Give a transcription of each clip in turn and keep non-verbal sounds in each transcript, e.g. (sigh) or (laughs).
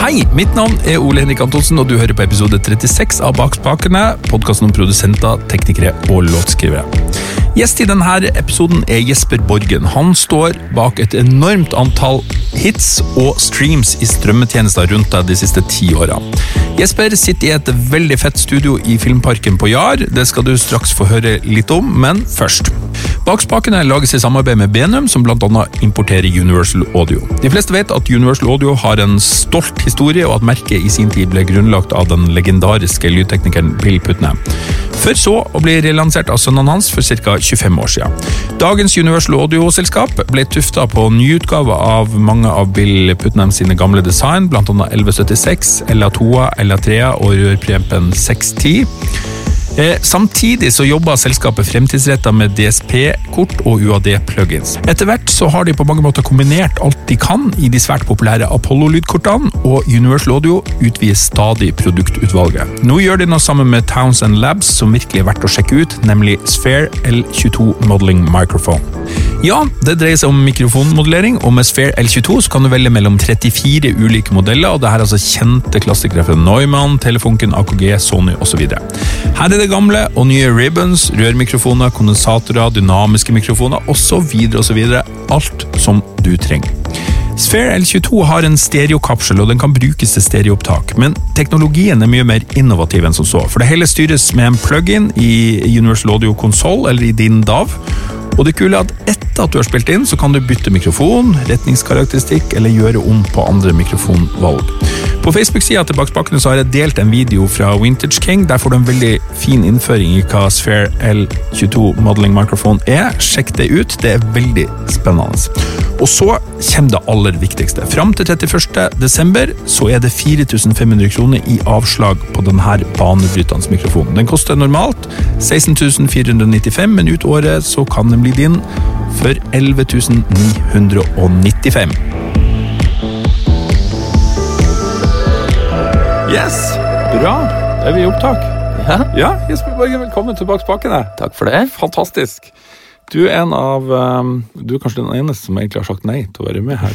Hei, mitt navn er Ole Henrik Antonsen, og du hører på episode 36 av Bak spakene, podkasten om produsenter, teknikere og låtskrivere. Gjest i denne episoden er Jesper Borgen. Han står bak et enormt antall hits og streams i strømmetjenester rundt deg de siste ti åra. Jesper sitter i et veldig fett studio i Filmparken på Jar. Det skal du straks få høre litt om, men først. Bak spakene lages i samarbeid med Benum, som bl.a. importerer Universal Audio. De fleste vet at Universal Audio har en stolt historie, og at merket i sin tid ble grunnlagt av den legendariske lydteknikeren Bill Putnam. For så å bli relansert av sønnene hans for ca. 25 år siden. Dagens Universal Audio-selskap ble tufta på nyutgave av mange av Bill Putnam sine gamle design, bl.a. 1176, LA2, LA3 og rørprempen 610. Eh, samtidig så jobber selskapet fremtidsretta med DSP-kort og UAD-plugins. Etter hvert så har de på mange måter kombinert alt de kan i de svært populære Apollo-lydkortene, og Universal Audio utvider stadig produktutvalget. Nå gjør de noe sammen med Townsend Labs som virkelig er verdt å sjekke ut, nemlig Sphere L22 Modeling Microphone. Ja, det dreier seg om mikrofonmodellering, og med Sphere L22 så kan du velge mellom 34 ulike modeller, og det her er altså kjente klassikere fra Neumann, Telefunken, AKG, Sony osv. Her er det gamle og nye ribbons, rørmikrofoner, kondensatorer, dynamiske mikrofoner osv. osv. Alt som du trenger. Sphere L22 har en stereokapsel, og den kan brukes til stereoopptak. Men teknologien er mye mer innovativ enn som så. For det hele styres med en plug-in i Universal Audio Console eller i din DAV. Og det kule er at etter at du har spilt inn, så kan du bytte mikrofon, retningskarakteristikk eller gjøre om på andre mikrofonvalg. På Facebook-sida til så har jeg delt en video fra Vintage King. Der får du en veldig fin innføring i hva Sphere L22 Modeling Microphone er. Sjekk det ut, det er veldig spennende. Og så kommer det aller viktigste. Fram til 31. desember så er det 4500 kroner i avslag på denne banebrytende mikrofonen. Den koster normalt 16.495, men ut året så kan den bli din for 11 Yes, bra. Er vi i opptak. Ja, Ja, Jesper Borgen, velkommen tilbake spakene. takk for det. Fantastisk. Du er en av um, Du er kanskje den eneste som egentlig har sagt nei til å være med her.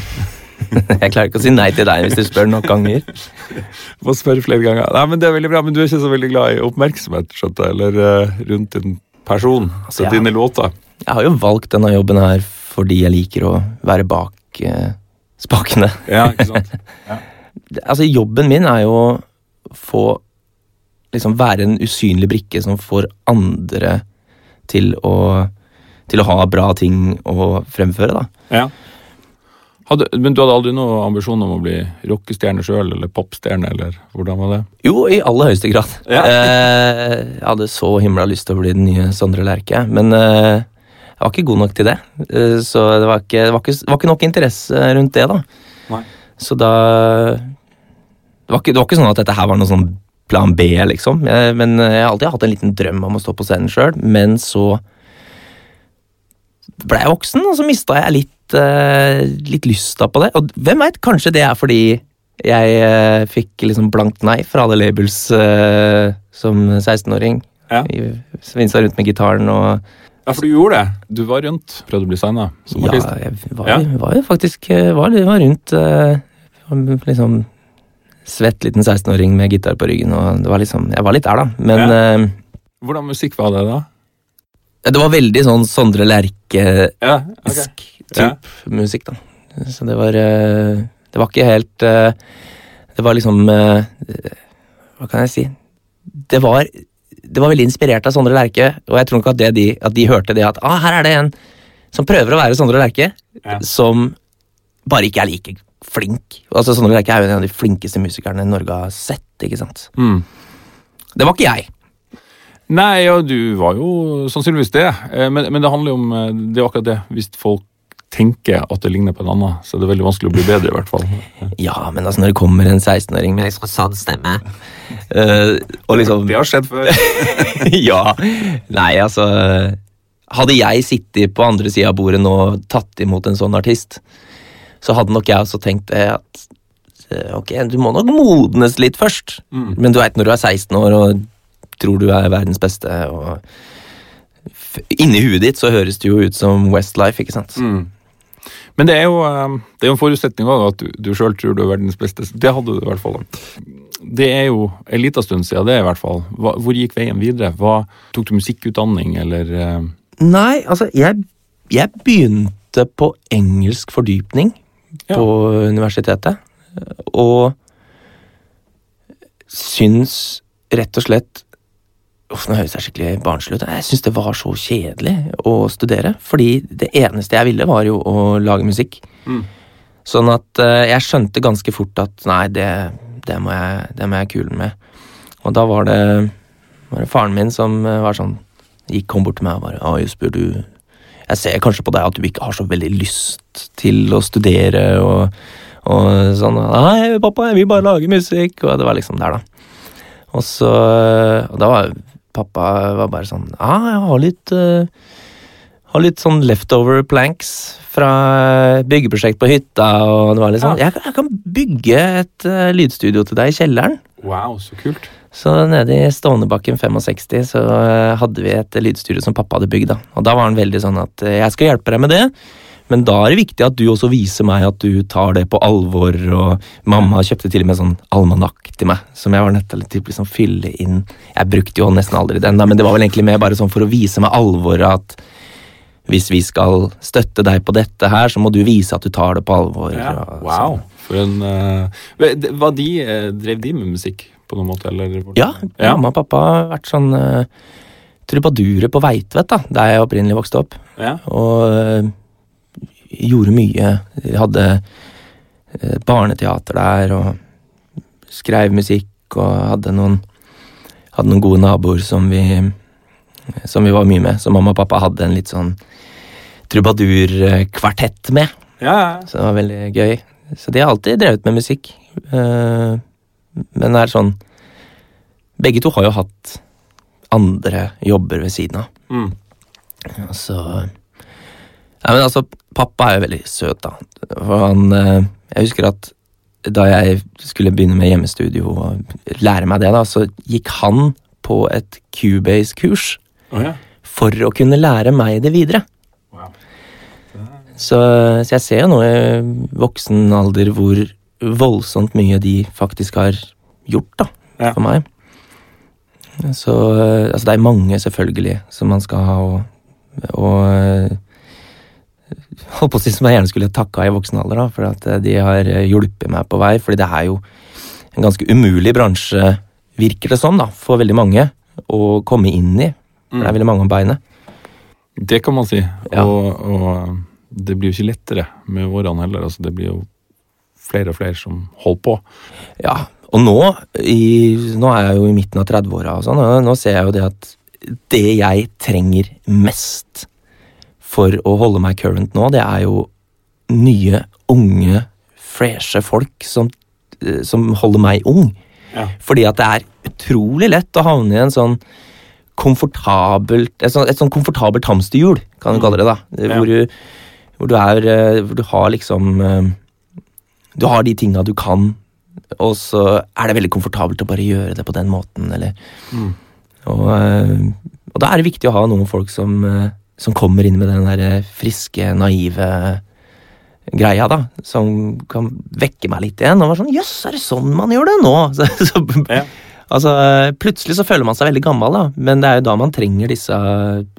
(laughs) Jeg klarer ikke å si nei til deg hvis du spør nok ganger. (laughs) Må spørre flere ganger. Nei, men det er veldig bra, men du er ikke så veldig glad i oppmerksomhet, skjønte jeg, eller uh, rundt din person, altså Ja. dine låter. Jeg har jo valgt denne jobben her fordi jeg liker å være bak eh, spakene. Ja, ikke sant? (laughs) Altså, jobben min er jo å få Liksom være en usynlig brikke som får andre til å til å ha bra ting å fremføre, da. ja. Hadde, men du hadde aldri noen ambisjon om å bli rockestjerne sjøl, eller popstjerne, eller hvordan var det? Jo, i aller høyeste grad. Ja. Eh, jeg hadde så himla lyst til å bli den nye Sondre Lerche, men eh, jeg var ikke god nok til det. Eh, så det var, ikke, var ikke, var ikke nok interesse rundt det, da. Nei. Så da det var, ikke, det var ikke sånn at dette her var noe sånn plan B, liksom. Jeg, men jeg har alltid hatt en liten drøm om å stå på scenen sjøl, men så ble jeg voksen, og så mista jeg litt, uh, litt lysta på det. Og hvem veit, kanskje det er fordi jeg uh, fikk liksom blankt nei fra alle labels uh, som 16-åring. Ja. Jeg Svinsa rundt med gitaren og Ja, for du gjorde det. Du var rundt, prøvde å bli signa som Ja, artist. jeg var, Ja. var jo faktisk var, var rundt liksom svett liten 16-åring med gitar på ryggen, og det var liksom Jeg var litt der, da. Men Ja. uh, Hvordan musikk var det da? det var veldig sånn Sondre Lerche-esk Ja, okay. type musikk, da. Så det var uh, Det var ikke helt uh, Det var liksom Hva kan jeg si? Det var, det var veldig inspirert av Sondre Lerche, og jeg tror nok at, det de, at de hørte det at ah, her er det en som prøver å være Sondre Lerche, Ja. som bare ikke er like flink. Altså Sondre Lerche er jo en av de flinkeste musikerne Norge har sett, ikke sant. Mm. Det var ikke jeg. Nei, ja, du var jo sannsynligvis det. Eh, Men, men det handler jo om eh, Det er akkurat det. Hvis folk tenker at det ligner på en annen, så er det veldig vanskelig å bli bedre, i hvert fall. (laughs) Ja, men altså når det kommer en 16-åring med liksom sånn stemme uh, Og liksom Det har skjedd før. (laughs) ja. Nei, altså Hadde jeg sittet på andre sida av bordet nå og tatt imot en sånn artist, så hadde nok jeg også tenkt det at eh, ok, du må nok modnes litt først. Mm. Men du veit når du er 16 år og tror du er verdens beste, og inni huet ditt så høres det jo ut som Westlife, ikke sant? Mm. Men det er jo, eh, det er jo en forutsetning også at du, du sjøl tror du er verdens beste. Det hadde du i hvert fall. Det er jo en liten stund siden, det i hvert fall. Hvor gikk veien videre? Hva, tok du musikkutdanning, eller eh, Nei, altså, jeg, jeg begynte på engelsk fordypning Ja. på universitetet. Og syns rett og slett Uff, nå høres jeg skikkelig barnslig ut. Jeg syns det var så kjedelig å studere. Fordi det eneste jeg ville, var jo å lage musikk. Mm. Sånn at eh, jeg skjønte ganske fort at nei, det, det, må, jeg, det må jeg kule med. Og da var det, var det faren min som eh, var sånn Gikk kom bort til meg og bare Å, Jesper, du Jeg ser kanskje på deg at du ikke har så veldig lyst til å studere og, og sånn. Nei, pappa, jeg vil bare lage musikk. Og det var liksom der, da. Og så Og da var pappa var bare sånn Ja, jeg har litt uh, har litt sånn leftover planks fra byggeprosjekt på hytta. og det var litt sånn, jeg, kan- jeg kan bygge et uh, lydstudio til deg i kjelleren. Wow, så kult. Så nede i Stovnebakken 65 så eh, hadde vi et lydstudio som pappa hadde bygd. da. Og da var han veldig sånn at eh, jeg skal hjelpe deg med det, men da er det viktig at du også viser meg at du tar det på alvor. Og mamma kjøpte til og med sånn almanakk til meg, som jeg var nødt til å liksom fylle inn. Jeg brukte jo nesten aldri den, da, men det var vel egentlig mer bare sånn for å vise meg alvoret at hvis vi skal støtte deg på dette her, så må du vise at du tar det på alvor. Ja. Wow. sånn. For en uh, Hva de, Drev de med musikk på noen måte, eller? Ja, ja. mamma og pappa har vært sånn uh, trubadurer på Veitvet, da, der jeg opprinnelig vokste opp. ja. Og uh, gjorde mye. De hadde uh, barneteater der og skrev musikk og hadde noen, hadde noen gode naboer som vi, som vi var mye med. Så mamma og pappa hadde en litt sånn trubadurkvartett med. ja. Så det var veldig gøy. Så de har alltid drevet med musikk. øh, men det er sånn Begge to har jo hatt andre jobber ved siden av. Mm. Så Nei, men altså, pappa er jo veldig søt, da. For han eh, Jeg husker at da jeg skulle begynne med hjemmestudio og lære meg det, da, så gikk han på et Cubase-kurs oh, ja. for å kunne lære meg det videre. Wow. Så, så jeg ser jo nå i voksen alder hvor voldsomt mye de faktisk har gjort, da, Ja. for meg. Så eh, altså, det er mange, selvfølgelig, som man skal ha, og, og eh, Holdt på å si som jeg gjerne skulle takka i voksen alder, da, for at eh, de har hjulpet meg på vei. fordi det er jo en ganske umulig bransje, virker det sånn, da, for veldig mange å komme inn i. For det er veldig mange om beinet. Det kan man si. Ja. Og, og det blir jo ikke lettere med årene heller. Altså, det blir jo flere og flere som holder på. Ja, og nå, i, nå er jeg jo i midten av 30-åra, og sånn, og nå ser jeg jo det at det jeg trenger mest for å holde meg current nå, det er jo nye, unge, freshe folk som, eh, som holder meg ung. Ja. Fordi at det er utrolig lett å havne i en sånn komfortabelt Et sånn, et sånn komfortabelt hamsterhjul, kan du kalle det, da. Ja. Hvor, du, hvor du er eh, Hvor du har liksom eh, Du har de tinga du kan, og så er det veldig komfortabelt å bare gjøre det på den måten, eller Mm. og, eh, og da er det viktig å ha noen folk som, eh, som kommer inn med den der friske, naive greia, da. Som kan vekke meg litt igjen. Og være sånn Jøss, er det sånn man gjør det nå? (laughs) Så, så, Ja. altså, plutselig så føler man seg veldig gammel, da. Men det er jo da man trenger disse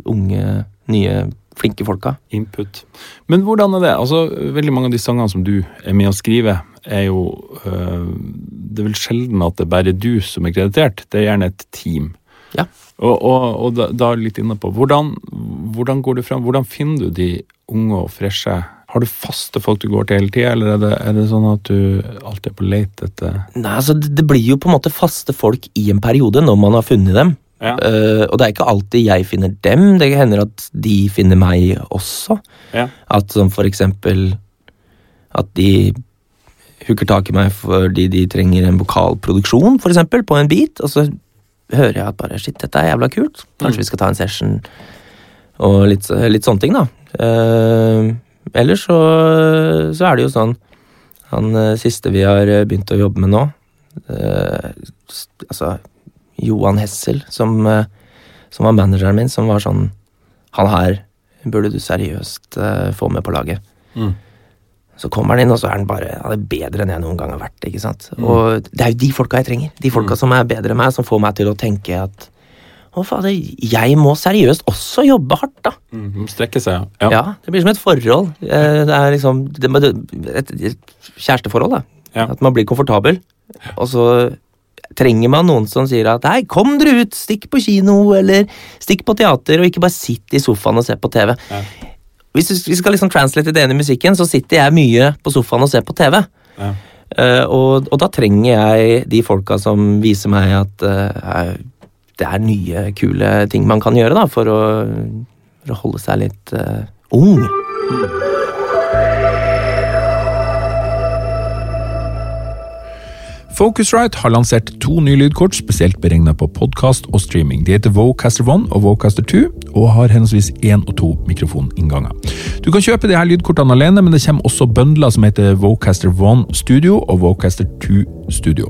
unge, nye, flinke folka. Input. Men hvordan er det? Altså, Veldig mange av de sangene som du er med å skrive, er jo øh, Det er vel sjelden at det er bare du som er kreditert. Det er gjerne et team. Ja. Og, og, og da, da er du litt inne på hvordan, hvordan går du fram? Hvordan finner du de unge og freshe? Har du faste folk du går til hele tida, eller er det, er det sånn at du alltid er på leit etter Nei, altså, det, det blir jo på en måte faste folk i en periode, når man har funnet dem. Ja. Eh, og det er ikke alltid jeg finner dem, det hender at de finner meg også. Ja. At som for eksempel At de hooker tak i meg fordi de trenger en vokalproduksjon, for eksempel, på en beat, og så hører jeg at bare shit, dette er jævla kult, kanskje Mm. vi skal ta en session, og litt, litt sånne ting, da. Uh, ellers så, så er det jo sånn Han eh, siste vi har begynt å jobbe med nå, uh, altså Johan Hessel, som, eh, som var manageren min, som var sånn Han her burde du seriøst eh, få med på laget. Så kommer han inn, og så er han bare ja, det er bedre enn jeg noen gang har vært. ikke sant? Og det er jo de folka jeg trenger. De folka som er bedre enn meg, som får meg til å tenke at å fader, jeg må seriøst også jobbe hardt, da. Mm, strekke seg, ja. Ja, det blir som et forhold. Eh, Det er liksom det, et, et kjæresteforhold, da. Ja. At man blir komfortabel. Og så trenger man noen som sier at hei, kom dere ut, stikk på kino, eller stikk på teater, og ikke bare sitt i sofaen og se på TV. Ja. Hvis vi skal liksom translate det inn i musikken, så sitter jeg mye på sofaen og ser på TV. Ja. Uh, og, og da trenger jeg de folka som viser meg at uh, det er nye, kule ting man kan gjøre da, for å, for å holde seg litt uh, ung. Focusrite har lansert to nye lydkort spesielt beregnet på podkast og streaming. De heter Vocaster 1 og Vocaster 2, og har henholdsvis én og to mikrofoninnganger. Du kan kjøpe de her lydkortene alene, men det kommer også bøndler som heter Vocaster 1 Studio og Vocaster 2 Studio.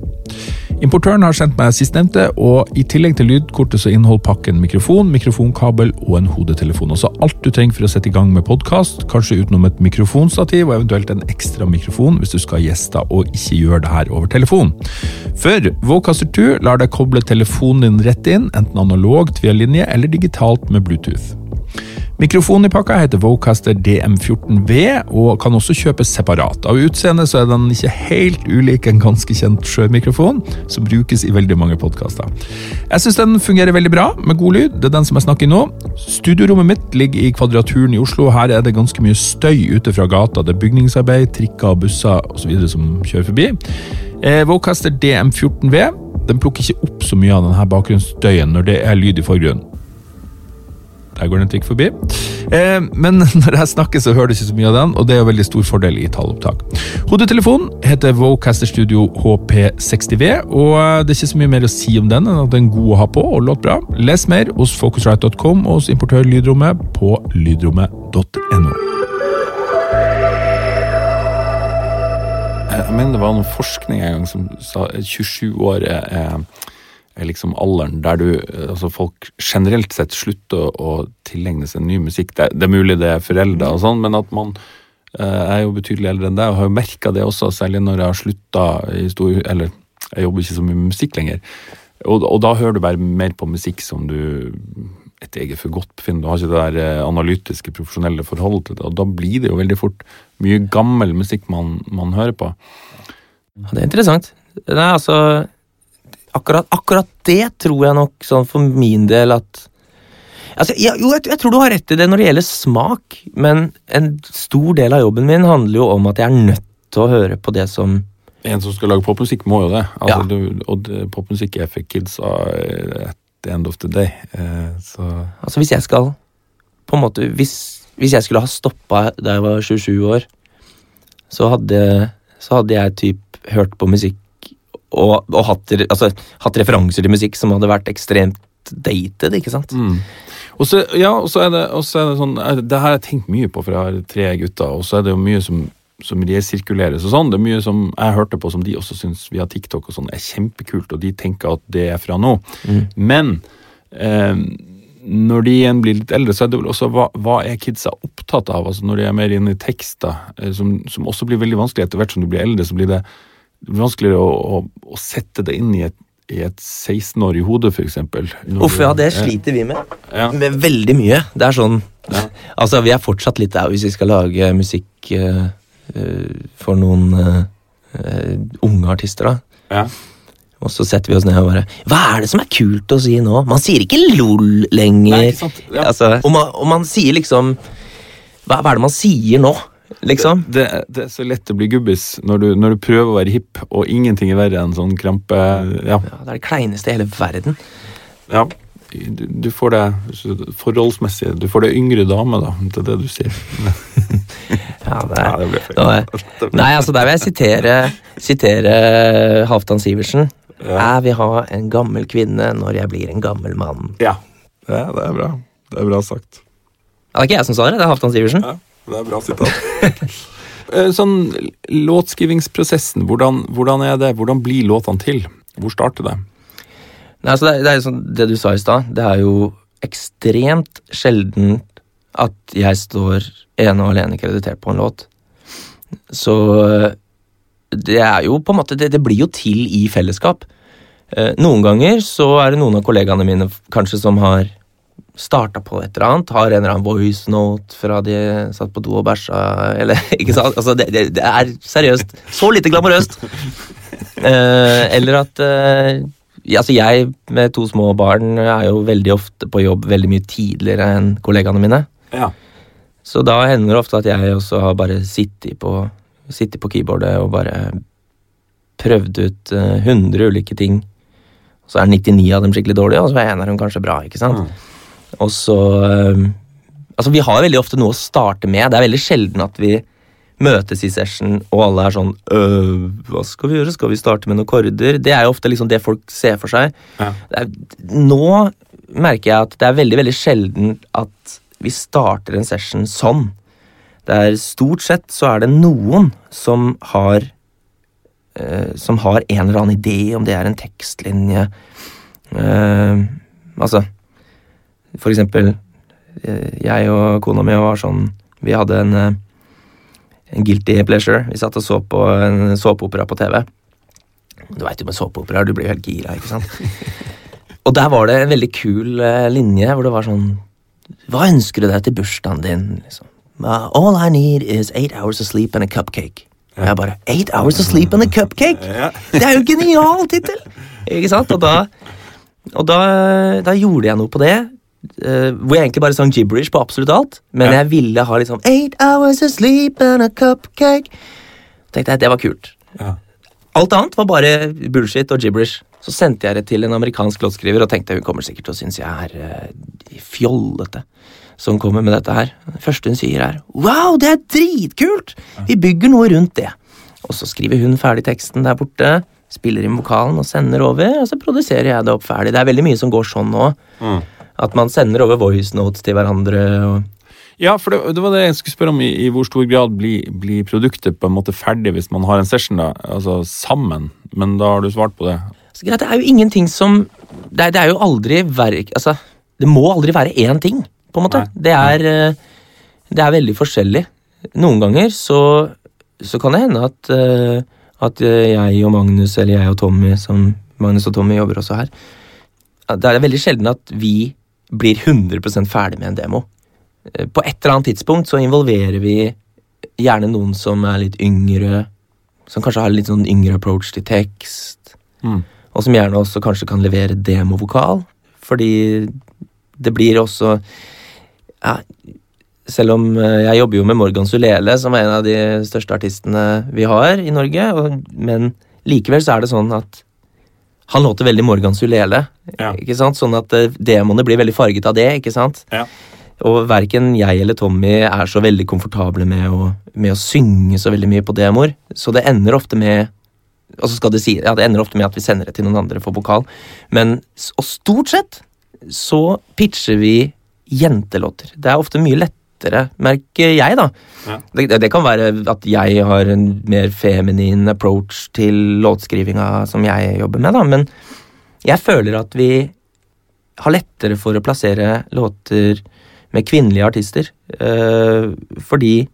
Importøren har sendt meg sistnevnte, og i tillegg til lydkortet så inneholder pakken mikrofon, mikrofonkabel og en hodetelefon. Altså alt du trenger for å sette i gang med podkast, kanskje utenom et mikrofonstativ og eventuelt en ekstra mikrofon hvis du skal ha gjester og ikke gjøre det her over telefon. For Vocaster 2 lar deg koble telefonen din rett inn, enten analogt via linje eller digitalt med Bluetooth. Mikrofonen i pakka heter Vocaster DM14V og kan også kjøpes separat. Av utseende så er den ikke helt ulik en ganske kjent sjømikrofon som brukes i veldig mange podkaster. Jeg syns den fungerer veldig bra med god lyd. Det er den som jeg snakker i nå. Studiorommet mitt ligger i Kvadraturen i Oslo. Her er det ganske mye støy ute fra gata. Det er bygningsarbeid, trikker og busser osv. som kjører forbi. Eh, Vocaster DM14V den plukker ikke opp så mye av denne bakgrunnsstøyen når det er lyd i forgrunnen. Der går den en trikk forbi. Eh, men (laughs) når jeg snakker, så hører du ikke så mye av den, og det er en veldig stor fordel i tallopptak. Hodetelefonen heter Vocaster Studio HP60V, og det er ikke så mye mer å si om den enn at den er god å ha på og låter bra. Les mer hos focusrite.com og hos importør Lydrommet på lydrommet.no. Jeg mener det var noen forskning en gang som sa 27 år er liksom alderen der du altså Folk generelt sett slutter å tilegne seg ny musikk. Det, det er mulig det er foreldre og sånn, men at man eh, er jo betydelig eldre enn deg og har jo merka det også, særlig når jeg har slutta i stor Eller jeg jobber ikke så mye med musikk lenger. Og, og da hører du bare mer på musikk som du etter eget forgodtbefinnende. Du har ikke det der eh, analytiske, profesjonelle forholdet til det. Og da blir det jo veldig fort mye gammel musikk man, man hører på. Ja, Det er interessant. Nei, altså akkurat, akkurat det tror jeg nok sånn for min del at Altså, ja, jo, jeg, jeg tror du har rett i det når det gjelder smak, men en stor del av jobben min handler jo om at jeg er nødt til å høre på det som En som skal lage popmusikk, må jo det. Altså, Ja. du, og popmusikk er for kids eh, at the end of the day. Eh, så Altså hvis jeg skal På en måte Hvis, hvis jeg skulle ha stoppa da jeg var 27 år, så hadde, så hadde jeg typ hørt på musikk og, og hatt, altså, hatt referanser til musikk som hadde vært ekstremt dated, ikke sant? Mm. Og så, ja, og så er det, er det sånn eh, Det her har jeg tenkt mye på, for jeg har tre gutter, og så er det jo mye som, som resirkuleres og sånn. Det er mye som jeg hørte på som de også syns via TikTok og sånn er kjempekult, og de tenker at det er fra nå. Men eh, når de igjen blir litt eldre, så er det vel også hva, hva er kidsa opptatt av? Altså Når de er mer inne i tekster, eh, som, som også blir veldig vanskelig etter hvert som du blir eldre, så blir det vanskeligere å, å, å sette det inn i et, i et 16-årig hode, eksempel. Uff, ja, det sliter vi med. Ja. Med veldig mye. Det er sånn Ja. Altså, vi er fortsatt litt der hvis vi skal lage musikk eh, for noen eh, unge artister, da. Ja. Og så setter vi oss ned og bare Hva er det som er kult å si nå? Man sier ikke lol lenger. Nei, ikke sant? Ja. Altså, og, man, og man sier liksom hva, hva er det man sier nå? Liksom? Det, det er så lett å bli gubbis når du, når du prøver å være hipp, og ingenting er verre enn sånn krampe Ja. Ja, det er det kleineste i hele verden. ja. Du, du får det forholdsmessig Du får det yngre dame, da. Det er det du sier. (laughs) Ja, det Ja, det ble feil. Er- Nei, altså der vil jeg sitere, sitere Halvdan Sivertsen. Jeg vil ha en gammel kvinne når jeg blir en gammel mann. Ja. ja, det er bra. Det er bra sagt. Ja, det er ikke jeg som sa det, det er Halvdan Sivertsen. Ja, det er bra sitat. (laughs) Eh, sånn låtskrivingsprosessen, hvordan, hvordan er det? Hvordan blir låtene til? Hvor starter det? Nei, altså det, det er sånn, det du sa i stad, det er jo ekstremt sjelden at jeg står ene og alene kreditert på en låt. Så eh, det er jo på en måte Det, det blir jo til i fellesskap. Eh, noen ganger så er det noen av kollegaene mine kanskje som har starta på et eller annet, har en eller annen voice note fra de satt på do og bæsja, eller (laughs) ikke sant? Altså, det, det, det er seriøst så lite glamorøst. Uh, eller at uh, altså jeg med to små barn er jo veldig ofte på jobb veldig mye tidligere enn kollegaene mine. Ja. Så da hender det ofte at jeg også har bare sittet på, sittet på keyboardet og bare prøvd ut uh, 100 ulike ting. Så er 99 av dem skikkelig dårlige, og så er en av dem kanskje bra. ikke sant? Og så eh, Altså, vi har veldig ofte noe å starte med. Det er veldig sjelden at vi møtes i session, og alle er sånn øh, Hva skal vi gjøre? Skal vi starte med noen korder? Det er jo ofte liksom det folk ser for seg. Ja. Er, nå merker jeg at det er veldig, veldig sjelden at vi starter en session sånn. Det er Stort sett så er det noen som har øh, Som har en eller annen idé, om det er en tekstlinje øh, Altså For eksempel eh, Jeg og kona mi var sånn Vi hadde en, eh, en guilty pleasure. Vi satt og så på en såpeopera på TV. Du veit jo med såpeoperaer, du blir jo helt gira, ikke sant? (laughs) Og der var det en veldig kul eh, linje hvor det var sånn Hva ønsker du deg til bursdagen din? Liksom. "Uh, All I need is eight hours of sleep and a cupcake. Og jeg bare Eight hours of sleep and a cupcake? Det er jo en genial tittel! (laughs) Ikke sant? Og da, og da, da gjorde jeg noe på det. Eh, hvor jeg egentlig bare sang gibberish på absolutt alt. Men Ja. jeg ville ha liksom Eight hours of sleep and a cupcake. tenkte jeg det var kult. Ja. Alt annet var bare bullshit og gibberish. Så sendte jeg det til en amerikansk låtskriver og tenkte hun kommer sikkert til å synes jeg er uh, fjollete som kommer med dette her. Det første hun sier er Wow, det er dritkult! Vi bygger noe rundt det. Og så skriver hun ferdig teksten der borte, spiller inn vokalen og sender over, og så produserer jeg det opp ferdig. Det er veldig mye som går sånn nå. Mm. At man sender over voice notes til hverandre. og Ja, for det, det var det jeg skulle spørre om, i, i hvor stor grad blir, blir produktet på en måte ferdig hvis man har en session da, altså sammen, men da har du svart på det. Så greit, Det er jo ingenting som Det er, det er jo aldri verk... Altså, det må aldri være én ting, på en måte. Det er, eh, det er veldig forskjellig. Noen ganger så, så kan det hende at, eh, at jeg og Magnus, eller jeg og Tommy, som Magnus og Tommy jobber også her Det er veldig sjelden at vi blir 100 ferdig med en demo. Eh, På et eller annet tidspunkt så involverer vi gjerne noen som er litt yngre, som kanskje har litt sånn yngre approach til tekst. Mm. Og som gjerne også kanskje kan levere demovokal. Fordi det blir også ja, Selv om eh, jeg jobber jo med Morgan Sulele, som er en av de største artistene vi har i Norge, men likevel så er det sånn at han låter veldig Morgan Sulele. Ja. Ikke sant? Sånn at eh, demoene blir veldig farget av det. ikke sant? Ja. Og verken jeg eller Tommy er så veldig komfortable med å, med å synge så veldig mye på demoer, så det ender ofte med og så skal det si, ja, det ender ofte med at vi sender det til noen andre for vokal. Men, og stort sett så pitcher vi jentelåter. Det er ofte mye lettere, merker jeg, da. Ja. Det, det- kan være at jeg har en mer feminin approach til låtskrivinga som jeg jobber med, da, men jeg føler at vi har lettere for å plassere låter med kvinnelige artister. øh, fordi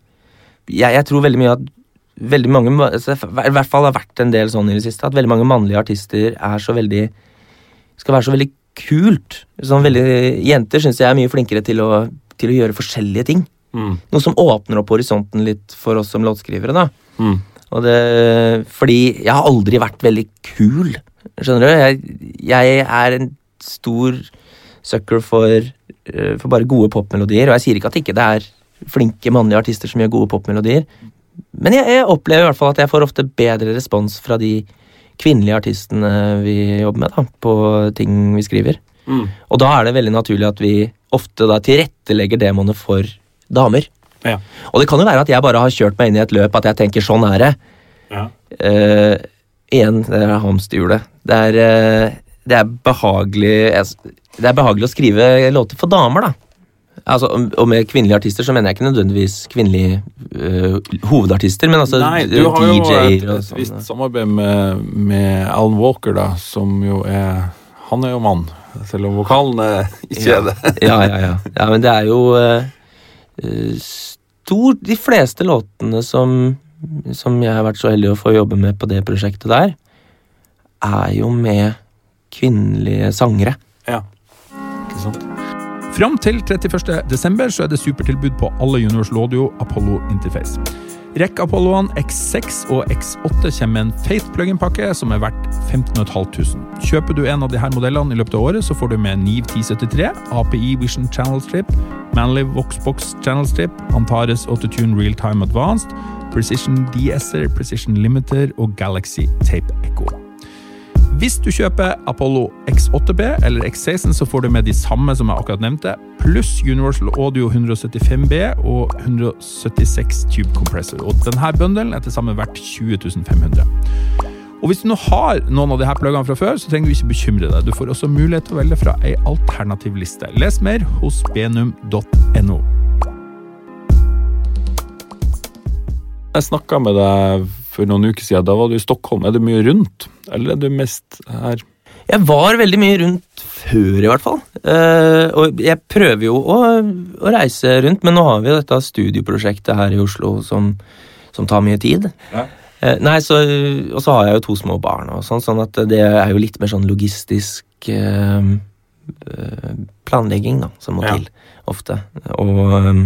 jeg, jeg tror veldig mye at veldig mange, altså, I hvert fall har vært en del sånn i det siste, at veldig mange mannlige artister er så veldig skal være så veldig kult. Sånn veldig, jenter syns jeg er mye flinkere til å, til å gjøre forskjellige ting. Mm. Noe som åpner opp horisonten litt for oss som låtskrivere. da. Mm. Og det, fordi jeg har aldri vært veldig kul. Skjønner du? Jeg, jeg er en stor sucker for, eh, for bare gode popmelodier. Og jeg sier ikke at ikke det er flinke mannlige artister som gjør gode popmelodier. Men jeg, jeg opplever i hvert fall at jeg får ofte bedre respons fra de kvinnelige artistene vi jobber med, da, på ting vi skriver. Mm. Og da er det veldig naturlig at vi ofte da tilrettelegger demoene for damer. Ja. Og det kan jo være at jeg bare har kjørt meg inn i et løp at jeg tenker sånn er det. Ja. Uh, igjen, det er hamsterhjulet. Det er, uh, det er behagelig Det er behagelig å skrive låter for damer, da. Altså, og- med kvinnelige artister så mener jeg ikke nødvendigvis kvinnelige eh, hovedartister, men altså Nei, du har jo et, et sånn. visst samarbeid med, med Alan Walker, da, som jo er Han er jo mann, selv om vokalen ikke ikke er det. (laughs) ja, ja, ja. ja, men det er jo uh, stort De fleste låtene som som jeg har vært så heldig å få jobbe med på det prosjektet der, er jo med kvinnelige sangere. Ja, ikke sant. Fram til 31. desember så er det supertilbud på alle Universal Audio Apollo Interface. Rekk-Apolloene X6 og X8 kommer med en feit plug-in-pakke som er verdt 15.500. Kjøper du en av disse modellene i løpet av året, så får du med Niv 1073, API Vision Channel Strip, Manlive Voxbox Channel Strip, Antares Autotune Real Time Advanced, Precision DSer, Precision Limiter og Galaxy Tape Echo. Hvis du kjøper Apollo X8B eller X16, så får du med de samme som jeg akkurat nevnte, pluss Universal Audio 175B og 176 Tube Compressor. Og denne bundelen er til sammen verdt 20 500. Og Hvis du nå har noen av de her pluggene fra før, så trenger du ikke bekymre deg. Du får også mulighet til å velge fra ei alternativ liste. Les mer hos benum.no. Jeg snakka med deg for noen uker siden. Da var du i Stockholm. Er du mye rundt, eller er du mest her? Jeg var veldig mye rundt før, i hvert fall. Uh, og jeg prøver jo å, å, reise rundt, men nå har vi jo dette studieprosjektet her i Oslo som, som tar mye tid. Ja. Uh, nei, så, Og så har jeg jo to små barn, og sånn, sånn at det er jo litt mer sånn logistisk uh, planlegging da, som må ja. til ofte. Og um,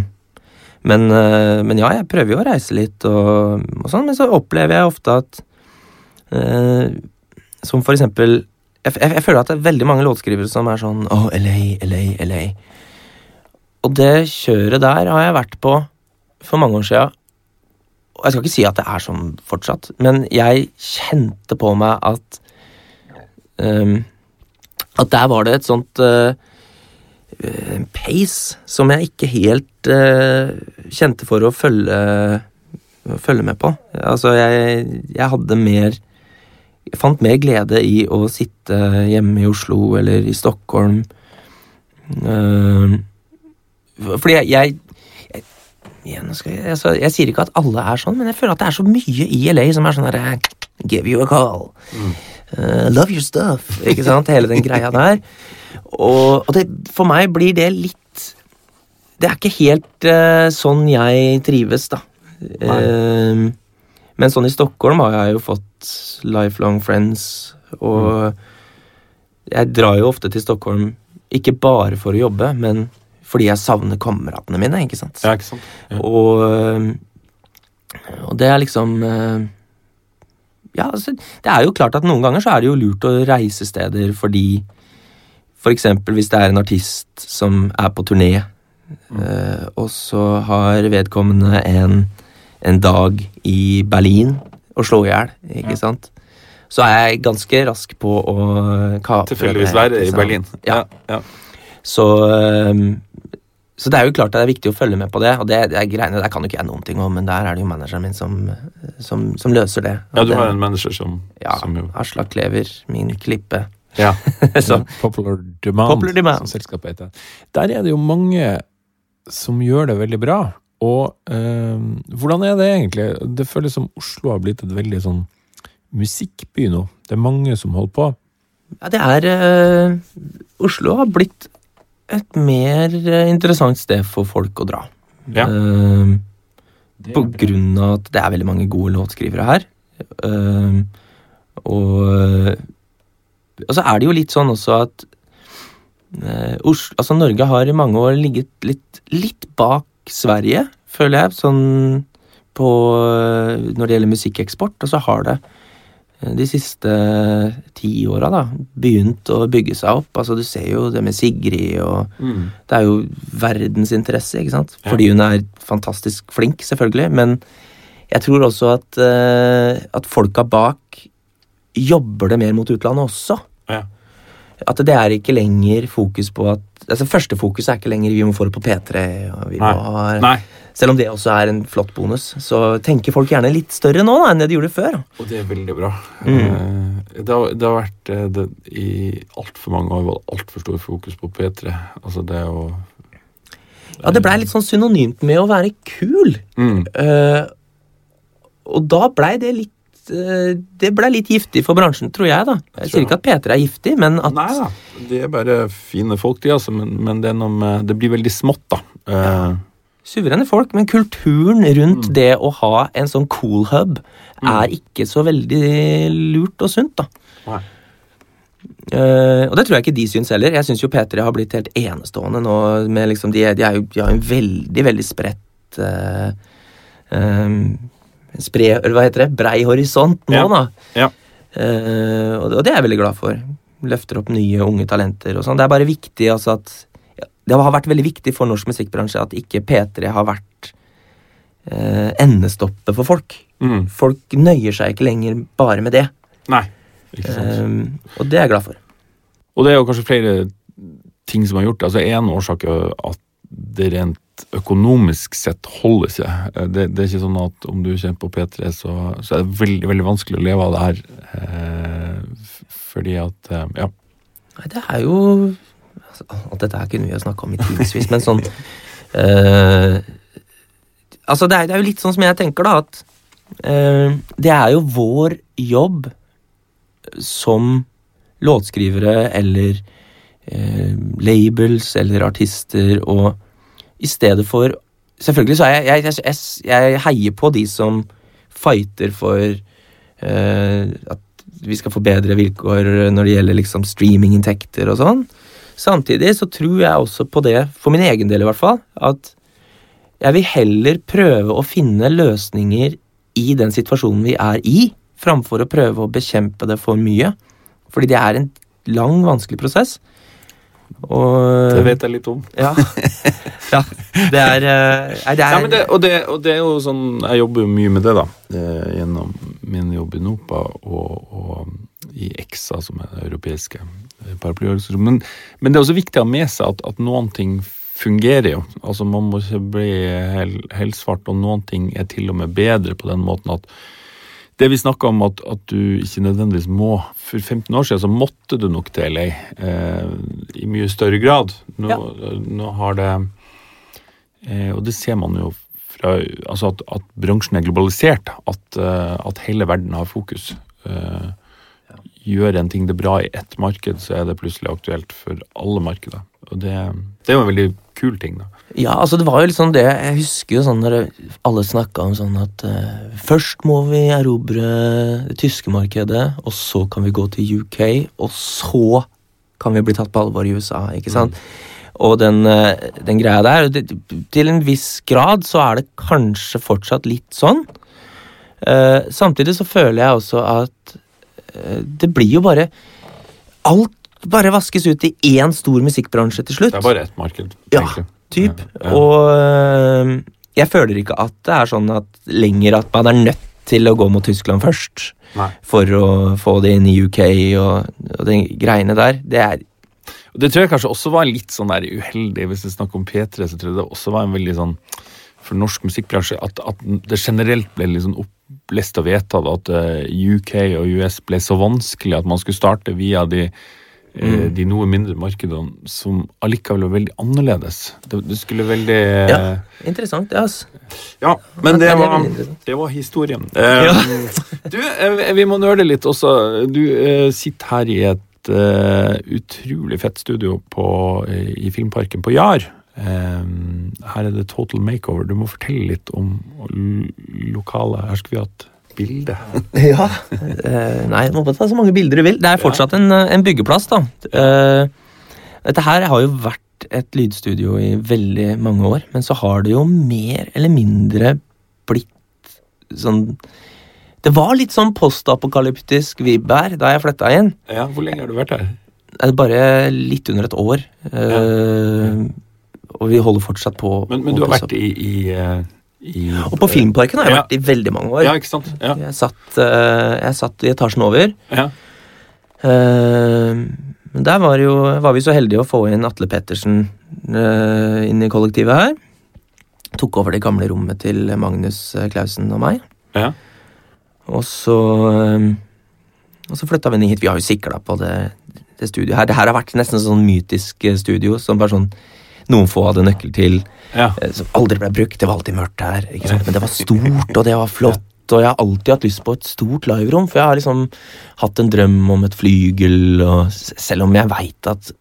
men, eh, men, ja, jeg prøver jo å reise litt og, og sånn, men så opplever jeg ofte at eh, Som for eksempel jeg, jeg, jeg, føler at det er veldig mange låtskrivere som er sånn oh, LA, LA, LA. Og det kjøret der har jeg vært på for mange år sia. Og jeg skal ikke si at det er sånn fortsatt, men jeg kjente på meg at um, At der var det et sånt uh, en eh, pace som jeg ikke helt uh, kjente for å følge, følge med på. Altså, jeg, jeg, hadde mer Jeg fant mer glede i å sitte hjemme i Oslo eller i Stockholm. Uh, fordi jeg, jeg jeg, jeg, altså, jeg, sier ikke at alle er sånn, men jeg føler at det er så mye i LA som er sånn herre Give you a call. Mm. Uh, love your stuff. Ikke sant? Hele den greia der. Og, og det, for meg blir det litt Det er ikke helt uh, sånn jeg trives, da. Uh, men sånn i Stockholm har jeg jo fått lifelong friends, og mm. jeg drar jo ofte til Stockholm ikke bare for å jobbe, men fordi jeg savner kameratene mine, ikke sant? Ja, ikke sant? Ja. Og, og, det er liksom Ja, altså, det er jo klart at noen ganger så er det jo lurt å reise steder fordi for eksempel hvis det er en artist som er på turné, mm. uh, og så har vedkommende en, en, dag i Berlin å slå i hjel, ikke ja. sant? Så er jeg ganske rask på å kapre Tilfeldigvis være i Berlin. Ja. ja. Så, um, så det er jo klart at det er viktig å følge med på det. Og det, det er greiene der kan jo ikke jeg noen ting om, men der er det jo manageren min som, som, som løser det. ja, du har en manager som Ja. Som. Aslak Klever, min klippe. Ja. (laughs) så, Popular Demand, Popular Demand. som selskapet heter. Der er det jo mange som gjør det veldig bra. Og eh, hvordan er det egentlig? Det føles som Oslo har blitt et veldig sånn musikkby nå. Det er mange som holder på. Ja, det er eh, Oslo har blitt et mer interessant sted for folk å dra. Ja. Eh, på grunn av at det er veldig mange gode låtskrivere her. Uh, og og så er det jo litt sånn også at eh, Oslo, altså Norge har i mange år ligget litt, litt bak Sverige, føler jeg, sånn på Når det gjelder musikkeksport. Og så har det eh, de siste ti åra begynt å bygge seg opp. Altså Du ser jo det med Sigrid, og mm. det er jo verdensinteresse, ikke sant? Fordi hun er fantastisk flink, selvfølgelig. Men jeg tror også at, uh, at folka bak jobber det mer mot utlandet også. Ja. At det er ikke lenger fokus på at altså Første fokus er ikke lenger vi må få det på P3. Nei. Må, Nei. Selv om det også er en flott bonus, så tenker folk gjerne litt større nå da, enn det de gjorde før. Og det er veldig bra. Mm. Eh, det, har, det, har, vært eh, det, I altfor mange år altfor stor fokus på P3. Altså det å Ja, det blei litt sånn synonymt med å være kul. Mm. Uh, og da blei det litt det ble litt giftig for bransjen, tror jeg. da. Jeg sier ikke at P3 er giftig, men at Nei da, de er bare fine folk, de, altså. Men, men det, med, det, blir veldig smått, da. Ja. Eh, suverene folk, men kulturen rundt Mm. det å ha en sånn cool hub er ikke så veldig lurt og sunt, da. Nei. Uh, og det tror jeg ikke de syns heller. Jeg syns jo P3 har blitt helt enestående nå. med liksom, De, de, er jo, de har en veldig, veldig spredt uh, Spre... Eller hva heter det? Brei horisont nå, Ja. da. Ja. Uh, og, det- er jeg veldig glad for. Løfter opp nye, unge talenter og sånn. Det er bare viktig altså at Det har vært veldig viktig for norsk musikkbransje at ikke P3 har vært eh, endestoppet for folk. Mm. Folk nøyer seg ikke lenger bare med det. Nei. Ikke sant. Eh, og det er jeg glad for. Og det er jo kanskje flere ting som har gjort det. Altså En årsak er at det rent økonomisk sett holder seg. Eh, Det, det er ikke sånn at om du kjenner på P3, så, så er det veldig veldig vanskelig å leve av det her. Eh, fordi at eh, Ja. Nei, det er jo altså, Alt dette her kunne vi jo snakka om i timevis, men sånn eh, Altså, det er, det er jo litt sånn som jeg tenker, da, at eh, det er jo vår jobb som låtskrivere eller eh, labels eller artister og i stedet for Selvfølgelig så er jeg Jeg, jeg, jeg, heier på de som fighter for eh, at vi skal få bedre vilkår når det gjelder liksom streaminginntekter og sånn. Samtidig så tror jeg også på det, for min egen del i hvert fall, at jeg vil heller prøve å finne løsninger i den situasjonen vi er i, framfor å prøve å bekjempe det for mye. Fordi det er en lang, vanskelig prosess. Og Det vet jeg litt om. (laughs) Ja. ja. Det er er, det er Ja, men det, og, det, og det er jo sånn Jeg jobber jo mye med det, da. Eh, gjennom min jobb i NOPA og, og i EXA, som er den europeiske eh, paraplyorganisasjonen. Men, men det er også viktig å ha med seg at, at noen ting fungerer jo. Altså Man må ikke bli hel, helsvart, og noen ting er til og med bedre på den måten at det vi snakka om at, at du ikke nødvendigvis må For 15 år siden så måtte du nok til LA eh, i mye større grad. Nå, Ja. nå har det eh, Og det ser man jo fra Altså at, at bransjen er globalisert. At, eh, at hele verden har fokus. Eh, Gjør en ting det bra i ett marked, så er det plutselig aktuelt for alle markeder. Og det, det er jo en veldig kul ting, da. Ja, altså det var jo litt sånn det Jeg husker jo sånn når alle snakka om sånn at uh, først må vi erobre det tyske markedet, og så kan vi gå til UK, og så kan vi bli tatt på alvor i USA, ikke sant? Og den, uh, den greia der det, Til en viss grad så er det kanskje fortsatt litt sånn. Uh, samtidig så føler jeg også at det blir jo bare Alt bare vaskes ut i én stor musikkbransje til slutt. Det er bare ett marked, Ja, egentlig. Typ. Ja. Og øh, jeg føler ikke at det er sånn at lenger at man er nødt til å gå mot Tyskland først Nei. for å få det inn i UK og, og de greiene der. Det er Det tror jeg kanskje også var litt sånn der uheldig, hvis vi snakker om P3, så tror jeg det også var en veldig sånn for norsk musikkbransje at, at det generelt ble litt sånn opplest og vedtatt at eh, UK og US ble så vanskelig at man skulle starte via de, eh, de noe mindre markedene som allikevel var veldig annerledes. Det, det skulle veldig eh, Ja. interessant, Ja, altså. ja, men det var, det var historien. Eh, (laughs) du, eh, vi må nøle litt også. Du eh, sitter her i et eh, utrolig fett studio på, eh, i Filmparken på Jar. Eh, her er det Total Makeover. Du må fortelle litt om lokalet. Her skulle vi hatt bilde. (laughs) Ja. Eh, nei, du må bare ta så mange bilder du vil. Det er fortsatt en, eh, en byggeplass, da. Eh, dette her har jo vært et lydstudio i veldig mange år, men så har det jo mer eller mindre blitt sånn Det var litt sånn postapokalyptisk vibb her da jeg flytta inn. Ja, Hvor lenge har du vært her? Det er bare litt under et år. eh, Og vi holder fortsatt på. Men, men du har vært i, i, i Og på Filmparken har jeg vært i veldig mange år. Ja, ikke sant? Ja. Jeg, satt, eh, jeg satt i etasjen over. ja. Eh, Men der var, jo, var vi så heldige å få inn Atle Pettersen uh, inn i kollektivet her. Tok over det gamle rommet til Magnus Clausen og meg. ja. Og så eh, Og så flytta vi ned hit. Vi har jo sikla på det, det studioet her. Det her har vært nesten sånn mytisk studio som bare sånn noen få hadde nøkkel til. ja. eh, Som aldri ble brukt. Det var alltid mørkt her. Ikke sant? Men det var stort, og det var flott. Og jeg har alltid hatt lyst på et stort liverom, for jeg har liksom hatt en drøm om et flygel, og selv om jeg veit at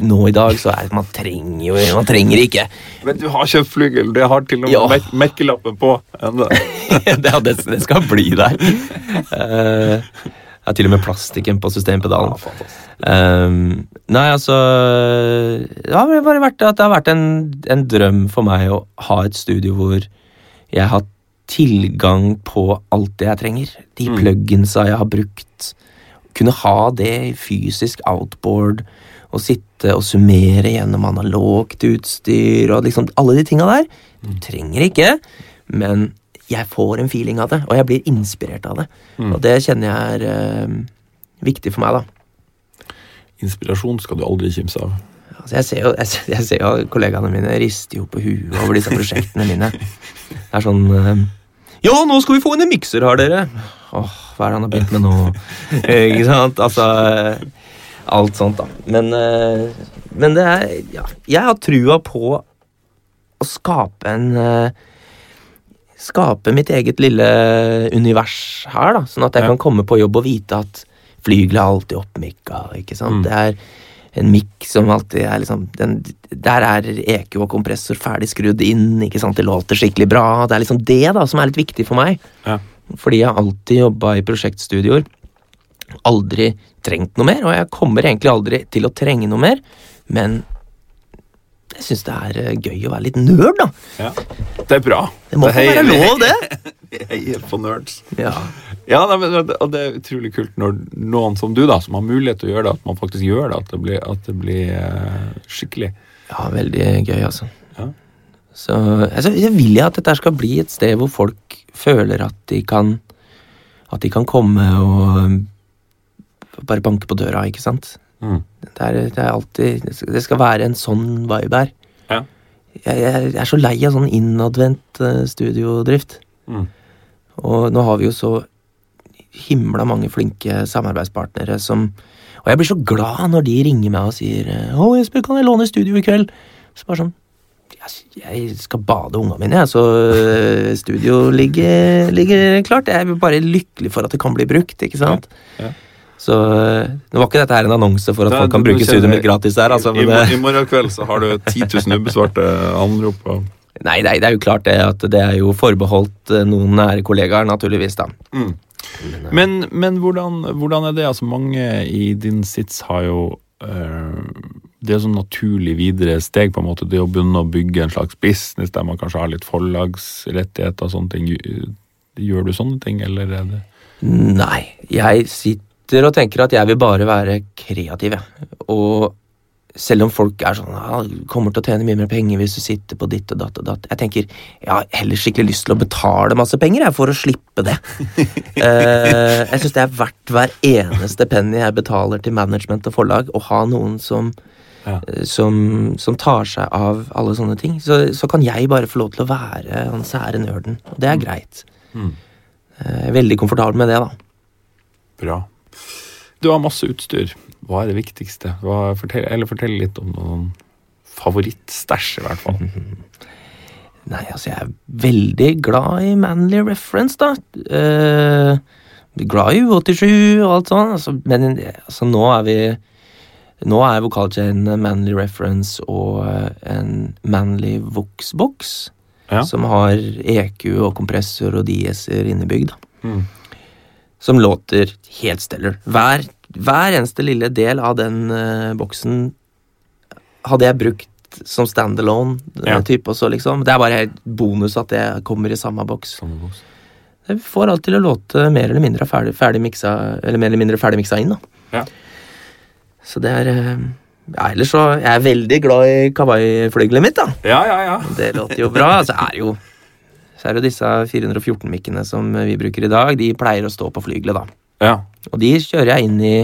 nå i dag så er det man trenger jo Man trenger ikke. Men du har kjøpt flygel. Det har til og med Ja. merk merkelappen på. (laughs) det, det, skal bli der. (laughs) Eh, jeg har til og med plastikken på systempedalen. Ja. Um, nei, altså Det har bare vært at det har vært en, en drøm for meg å ha et studio hvor jeg har tilgang på alt det jeg trenger. De Mm. pluginsa jeg har brukt. Kunne ha det i fysisk outboard. Og sitte og summere gjennom analogt utstyr og liksom alle de tinga der. Du trenger ikke, men jeg får en feeling av det, og jeg blir inspirert av det. Mm. Og det kjenner jeg er eh, viktig for meg, da. Inspirasjon skal du aldri kimse av. Altså, jeg ser jo jeg, ser- jeg ser jo kollegaene mine rister jo på huet over disse prosjektene mine. Det er sånn eh, Ja, nå skal vi få inn en mikser har dere! Åh, hva er det han har begynt med nå? (laughs) Ikke sant? Altså eh, Alt sånt, da. Men, eh, men det er Ja, jeg har trua på å skape en eh, Skape mitt eget lille univers her, da. Sånn at jeg Ja. kan komme på jobb og vite at flygelet er alltid oppmikka. Ikke sant? Mm. Det er en mikk som alltid er liksom den, Der er EQ og kompressor ferdig skrudd inn. ikke sant? Det låter skikkelig bra. Det er liksom det da som er litt viktig for meg. Ja. Fordi jeg har alltid jobba i prosjektstudioer. Aldri trengt noe mer, og jeg kommer egentlig aldri til å trenge noe mer. Men jeg syns det er eh, gøy å være litt nerd, da. Ja. Det er bra. Det må få være lov, det. (laughs) Jeg heier på nerds. Ja. Ja, nei, men, og det er utrolig kult når noen som du, da, som har mulighet til å gjøre det, at man faktisk gjør det. At det blir, at det blir eh, skikkelig. ja, veldig gøy, altså. Ja. Så altså, jeg vil jeg at dette skal bli et sted hvor folk føler at de kan At de kan komme og bare banke på døra, ikke sant? Mm. Det er, det er alltid Det skal- være en sånn vibe her. Ja. Jeg, jeg er så lei av sånn innadvendt eh, studiodrift. Mm. Og nå har vi jo så himla mange flinke samarbeidspartnere som Og jeg blir så glad når de ringer meg og sier 'Å, Jesper, kan jeg låne studio i kveld?' Så bare sånn Jeg, skal bade unga mine, jeg, så øh, studio ligger, ligger klart. Jeg er bare lykkelig for at det kan bli brukt, ikke sant? Ja, ja. Så det nå var ikke dette her en annonse for at Nei, folk kan bruke studioet mitt gratis der, altså. I, Men, mor- I morgen kveld så har du 10 000 ubesvarte anrop. nei, nei, det er jo klart det at det er jo forbeholdt øh, noen nære kollegaer, naturligvis, da. Mm. Men, men hvordan, hvordan er det? Altså, mange i din sits har jo øh, Det er sånn naturlig videre steg, på en måte. Det å begynne å bygge en slags business der man kanskje har litt forlagsrettigheter og sånne ting. Gjør du sånne ting, eller er det Nei, jeg sitter og tenker at jeg vil bare være kreativ, jeg. Og selv om folk er sånn ja, kommer til å tjene mye mer penger hvis du sitter på ditt og datt og datt. Jeg tenker jeg har heller skikkelig lyst til å betale masse penger jeg, for å slippe det. uh, (laughs) jeg syns det er verdt hver eneste penny jeg betaler til management og forlag, å ha noen som Ja. eh, som, som tar seg av alle sånne ting. Så, så kan jeg bare få lov til å være den sære nerden. Og det er greit. Mm. Uh, Jeg er veldig komfortabel med det, da. Bra. Du har masse utstyr. Hva er det viktigste? Hva, fortell, eller fortell litt om noen favorittstæsj, i hvert fall. (laughs) Nei, altså, jeg er veldig glad i Manly Reference, da. Uh, glad i U87 og alt sånt, altså, men altså, nå er vi Nå er vokalchain Manly Reference og eh, en Manly Vox-boks, Ja. som har EQ og kompressor og dieser innebygd. Mm. Som låter helt stellar. Hver, hver eneste lille del av den uh, boksen hadde jeg brukt som standalone Ja. eh, også, liksom. Det er bare helt bonus at det kommer i samme boks. Samme boks. Det får alt til å låte mer eller mindre ferdig, ferdig miksa, eller mer eller mindre ferdig miksa inn, da. Ja. Så det er eh, Ja, ellers så Jeg er veldig glad i Kawaii-flygelet mitt, da. Ja, ja, ja. Det låter jo bra. Altså, er jo så er det jo disse 414-mikkene som vi bruker i dag, de pleier å stå på flygelet, da. ja. Og de kjører jeg inn i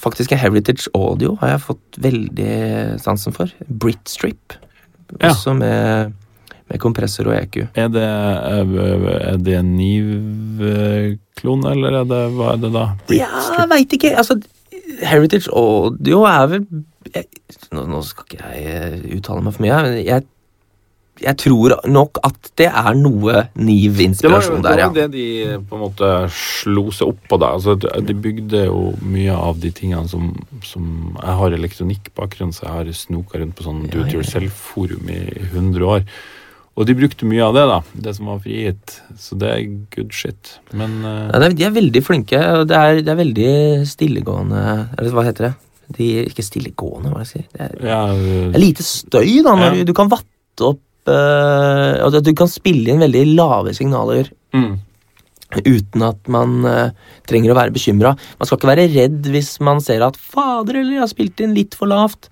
Faktisk en Heritage Audio har jeg fått veldig sansen for. Britstrip. Ja. Også med, med kompressor og EQ. Er det, er det en Niv-klon, eller er det, hva er det da? Ja, jeg veit ikke. Altså, Heritage Audio er vel jeg, nå, nå skal ikke jeg uttale meg for mye, men jeg jeg tror nok at det er noe Niv-inspirasjon der, Niv-inspirasjon det var ja. jo det de på en måte slo seg opp på. da. Altså, de- de bygde jo mye av de tingene som, som Jeg har elektronikkbakgrunn, så jeg har snoka rundt på sånn do it ja, ja. yourself-forum i 100 år. Og de brukte mye av det, da. Det som var frigitt. Så det er good shit. Men uh... Ja, de er veldig flinke, det er, det er veldig stillegående Eller hva heter det? De, ikke stillegående, hva skal jeg si. Det er, ja, det er lite støy, da. Når Ja. du, du kan vatte opp og at Du kan spille inn veldig lave signaler mm, uten at man uh, trenger å være bekymra. Man skal ikke være redd hvis man ser at 'fader, eller jeg har spilt inn litt for lavt'.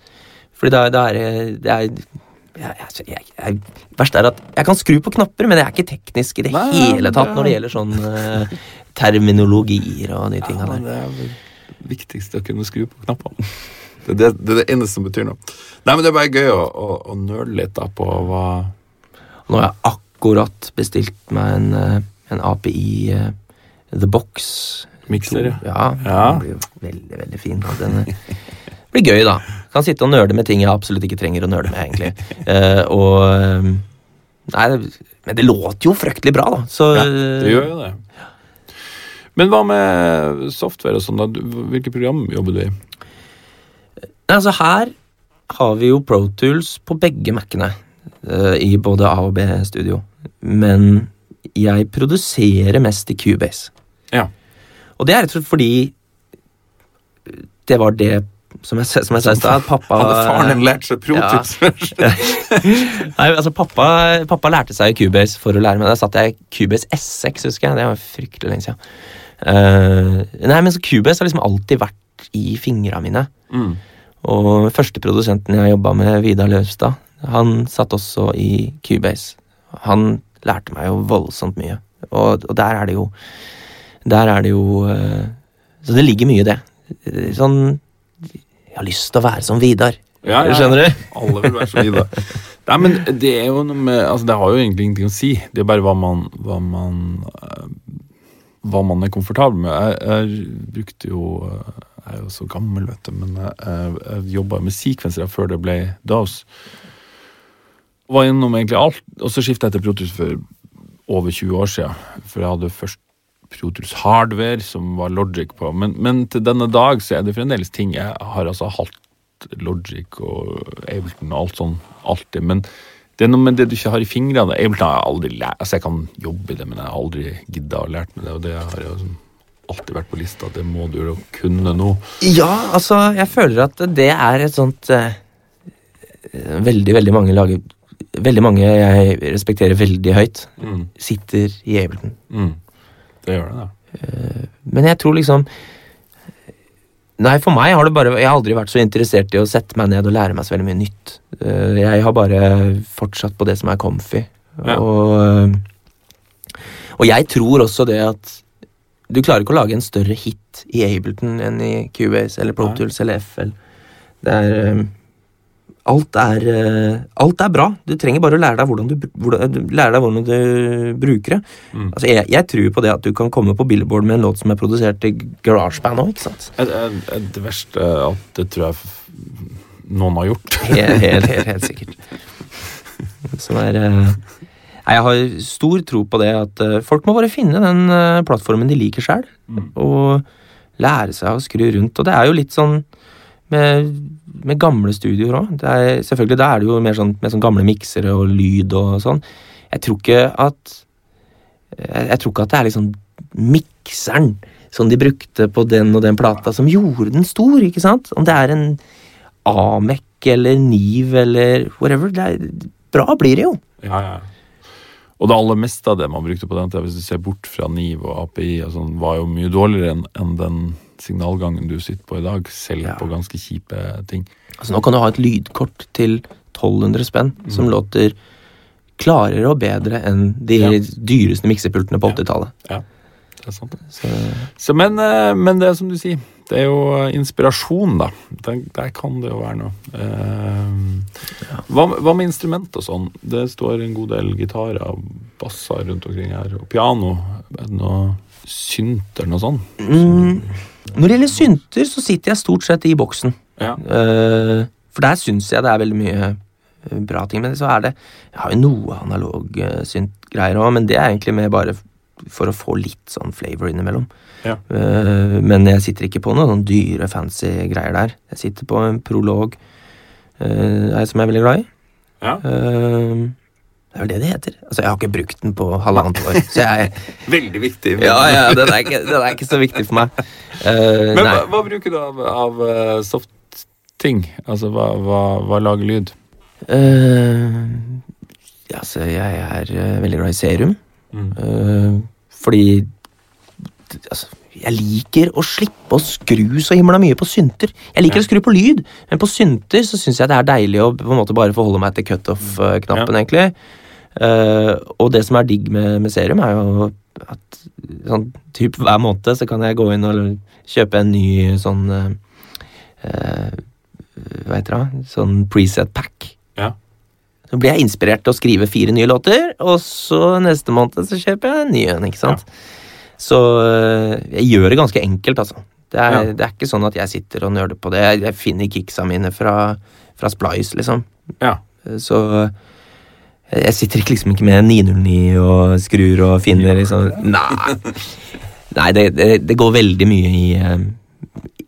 Fordi da, da er det- er jeg, jeg, jeg, jeg, Verst er at jeg kan skru på knapper, men jeg er ikke teknisk i det Nei, hele tatt det- når det gjelder sånn uh, terminologier og de tinga ja, der. det er det viktigste å kunne skru på knappene. Det det, det er det eneste som betyr noe. Nei, men Det er bare gøy å, å, å nøle litt da på hva Nå har jeg akkurat bestilt meg en, eh, en API uh, The Box. Mikser, ja. Ja, Ja. Den blir jo veldig, veldig fin. Den eh, blir gøy, da. Kan sitte og nøle med ting jeg absolutt ikke trenger å nøle med, egentlig. Uh, og eh, Nei, men det låter jo fryktelig bra, da. Så Ja, Det gjør jo det. Men hva med software og sånn? da? Hvilke program jobber du i? Nei, altså her har vi jo Pro Tools på begge Mac-ene. eh, I både A og B-studio. Men jeg produserer mest i Cubase. Ja. Og det er rett og slett fordi det var det som jeg, som jeg sa i stad, pappa Hadde faren din lært seg Pro. Tools først? (laughs) Nei, altså pappa, pappa lærte seg Cubase for å lære meg. Da satt jeg Cubase S6, husker jeg. Det var fryktelig lenge siden. Uh, nei, men så Cubase har liksom alltid vært i fingra mine. Mm. Og første produsenten jeg jobba med, Vidar Løvstad, han satt også i Cubase. Han lærte meg jo voldsomt mye. Og, og der er det jo Der er det jo eh, Så det ligger mye i det. Sånn Jeg har lyst til å være som Vidar. Ja, ja. Skjønner du? Alle vil være som Vidar. Nei, men det er jo noe med Altså, det har jo egentlig ingenting å si. Det er bare hva man Hva man, eh, hva man er komfortabel med. Jeg, jeg brukte jo eh, Jeg er jo så gammel, vet du, men jeg, jeg, jobba med sequencere før det ble DAOS. Var gjennom egentlig alt, og så skifta jeg til Protus for over 20 år siden. For jeg hadde først Protus Hardware, som var Logic på. Men, men til denne dag så er det fremdeles ting jeg har altså hatt Logic og Ableton og alt sånn alltid. Men det er noe med det du ikke har i fingrene. Ableton har jeg aldri lært Altså, jeg kan jobbe i det, men jeg har aldri gidda å lært meg det. Og det har jeg liksom alltid vært på lista. Det må du jo kunne nå. Ja, altså, jeg føler at det er et sånt eh, Veldig, veldig mange lager Veldig mange jeg respekterer veldig høyt, Mm. sitter i Ableton. Mm. Det gjør det, da. Men jeg tror liksom Nei, for meg har det bare Jeg har aldri vært så interessert i å sette meg ned og lære meg så veldig mye nytt. Eh, Jeg har bare fortsatt på det som er comfy. Ja. Og, eh, og jeg tror også det at du klarer ikke å lage en større hit i Ableton enn i Cubase eller Pro. Tools eller FL. Det er eh, Alt er eh, Alt er bra. Du trenger bare å lære deg hvordan du, hvordan, du- lære deg hvordan du bruker det. Mm. Altså, jeg, jeg tror på det at du kan komme på Billboard med en låt som er produsert i GarageBand òg, ikke sant? Jeg- Det verste er at det tror jeg noen har gjort. Helt, helt, helt, helt sikkert. (laughs) Som er eh, jeg har stor tro på det at eh, folk må bare finne den eh, plattformen de liker sjøl, Mm. og lære seg å skru rundt. Og det er jo litt sånn med, med gamle studioer òg. Selvfølgelig, da er det jo mer sånn med sånn gamle miksere og lyd og sånn. Jeg tror ikke at jeg, jeg tror ikke at det er liksom mikseren som de brukte på den og den plata, som gjorde den stor, ikke sant? Om det er en Amec eller Niv eller whatever. Er, bra blir det jo. Ja, ja. Og det aller meste av det man brukte på den tida, hvis du ser bort fra NIV og API, og sånn, var jo mye dårligere enn en den signalgangen du sitter på i dag, selv Ja. på ganske kjipe ting. Altså Nå kan du ha et lydkort til 1200 spenn som låter klarere og bedre enn de Ja. dyreste miksepultene på 80-tallet. Ja, Det er sant. Så Så, men, eh, men det er som du sier, det er jo eh, inspirasjon, da. Der, der kan det jo være noe. Eh, hva, hva med instrument og sånn? Det står en god del gitarer og basser rundt omkring her, og piano. Noe synt eller noe sånt? mm, Når det gjelder synter, så sitter jeg stort sett i boksen. Ja. Eh, for der syns jeg det er veldig mye eh, bra ting Men. Så er det Jeg har jo noe analog uh, synt-greier òg, men det er egentlig mer bare for å få litt sånn flavor innimellom. Ja. Eh, men jeg sitter ikke på noen dyre, fancy greier der. Jeg sitter på en prolog eh, som jeg er veldig glad i. Ja. Eh, det er vel det det heter. Altså, Jeg har ikke brukt den på halvannet år, (laughs) så jeg Veldig viktig. Ja, ja, den er ikke, den er ikke så viktig for meg. Uh, Men hva, hva bruker du av, av soft-ting? Altså, hva, hva, hva lager lyd? Uh, altså, jeg er veldig glad i serum. Eh, fordi d- altså, jeg liker å slippe å skru så himla mye på synter. Jeg liker Ja. å skru på lyd, men på synter så syns jeg det er deilig å på en måte bare forholde meg til cutoff-knappen, egentlig. Uh, og det som er digg med, med serum, er jo at sånn typ hver måned så kan jeg gå inn og kjøpe en ny sånn eh, Hva heter det? Sånn preset pack. Ja. Så blir jeg inspirert til å skrive fire nye låter, og så neste måned så kjøper jeg en ny en. ikke sant? Så øh, jeg gjør det ganske enkelt, altså. Det er, Ja. det er ikke sånn at jeg sitter og nøler på det. Jeg, jeg finner kicksa mine fra, fra Splice, liksom. Ja. Så øh, jeg sitter liksom ikke med 909 og skrur og finner liksom Nei, Nei det, det, det går veldig mye i,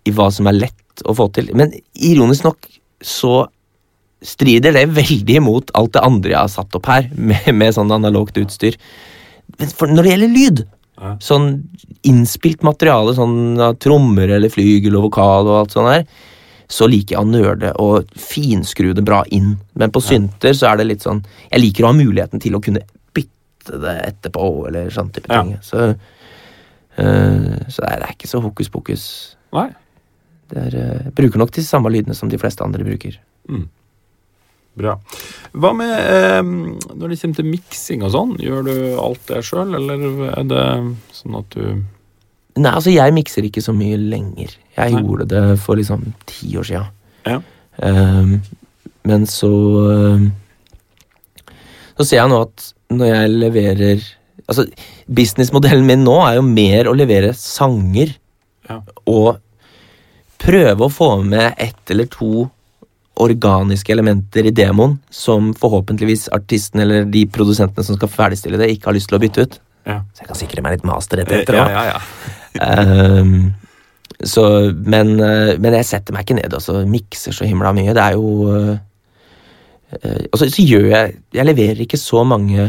i hva som er lett å få til. Men ironisk nok så strider det veldig imot alt det andre jeg har satt opp her, med, med sånn analogt utstyr. Men for når det gjelder lyd, Ja. sånn innspilt materiale, sånn av trommer eller flygel og vokal og alt sånt der, så liker jeg å nøle og finskru det bra inn. Men på synter så er det litt sånn Jeg liker å ha muligheten til å kunne bytte det etterpå, eller sånn type Ja. ting. Så, øh, så det er, ikke så hokus pokus. Nei. Det er, øh, bruker nok de samme lydene som de fleste andre bruker. Bra. Hva med eh, når det kommer til miksing og sånn? Gjør du alt det sjøl, eller er det sånn at du Nei, altså jeg mikser ikke så mye lenger. Jeg Nei. gjorde det for liksom ti år sia. Ja. Um, men så ehm, Så ser jeg nå at når jeg leverer Altså, businessmodellen min nå er jo mer å levere sanger Ja. og prøve å få med ett eller to organiske elementer i demoen som forhåpentligvis artisten eller de produsentene som skal ferdigstille det, ikke har lyst til å bytte ut. Ja. Så jeg kan sikre meg litt masterrettigheter òg. ja, ja. um, så, men, eh, men jeg setter meg ikke ned og mikser så himla mye. Det er jo uh, eh, Og så, så gjør jeg Jeg leverer ikke så mange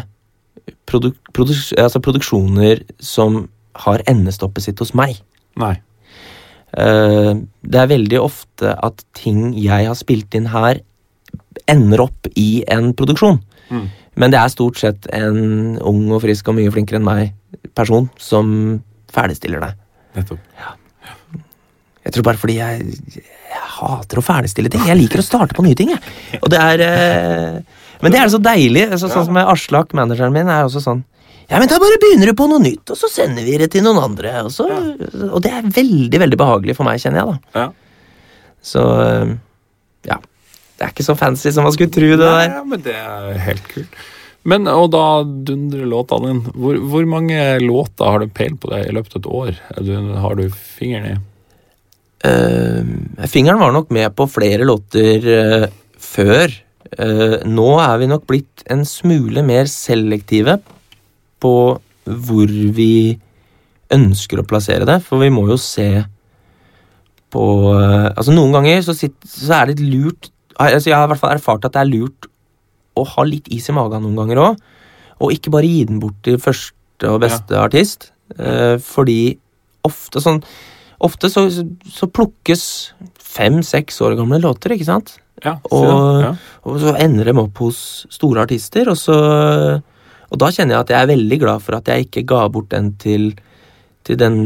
produk, produks, altså produksjoner som har endestoppet sitt hos meg. Nei. Eh, det er veldig ofte at ting jeg har spilt inn her, ender opp i en produksjon. Mm. Men det er stort sett en ung og frisk og mye flinkere enn meg person som ferdigstiller det. Nettopp. Jeg tror bare fordi jeg, jeg hater å ferdigstille ting. Jeg liker å starte på nye ting. Jeg. Og det er eh, Men det er så deilig. Så, sånn som Aslak, manageren min, er også sånn Ja, men da bare begynner du på noe nytt, og så sender vi det til noen andre. Og, så, og det er veldig, veldig behagelig for meg, kjenner jeg, da. Ja. Så ja. Det er ikke så fancy som man skulle tro, det der. Nei, men det er helt kult. Men, og da dundrer låtene inn. Hvor, hvor mange låter har du peil på deg i løpet av et år? Du, har du fingeren i? Uh, fingeren var nok med på flere låter uh, før. Uh, nå er vi nok blitt en smule mer selektive på hvor vi ønsker å plassere det, for vi må jo se på eh, Altså, noen ganger så, sitt, så er det litt lurt altså Jeg har i hvert fall erfart at det er lurt å ha litt is i magen noen ganger òg, og ikke bare gi den bort til første og beste artist, eh, fordi ofte sånn Ofte så, så, så plukkes fem-seks år gamle låter, ikke sant? Ja, Og- ja. Og så ender de opp hos store artister, og så Og da kjenner jeg at jeg er veldig glad for at jeg ikke ga bort den til, til den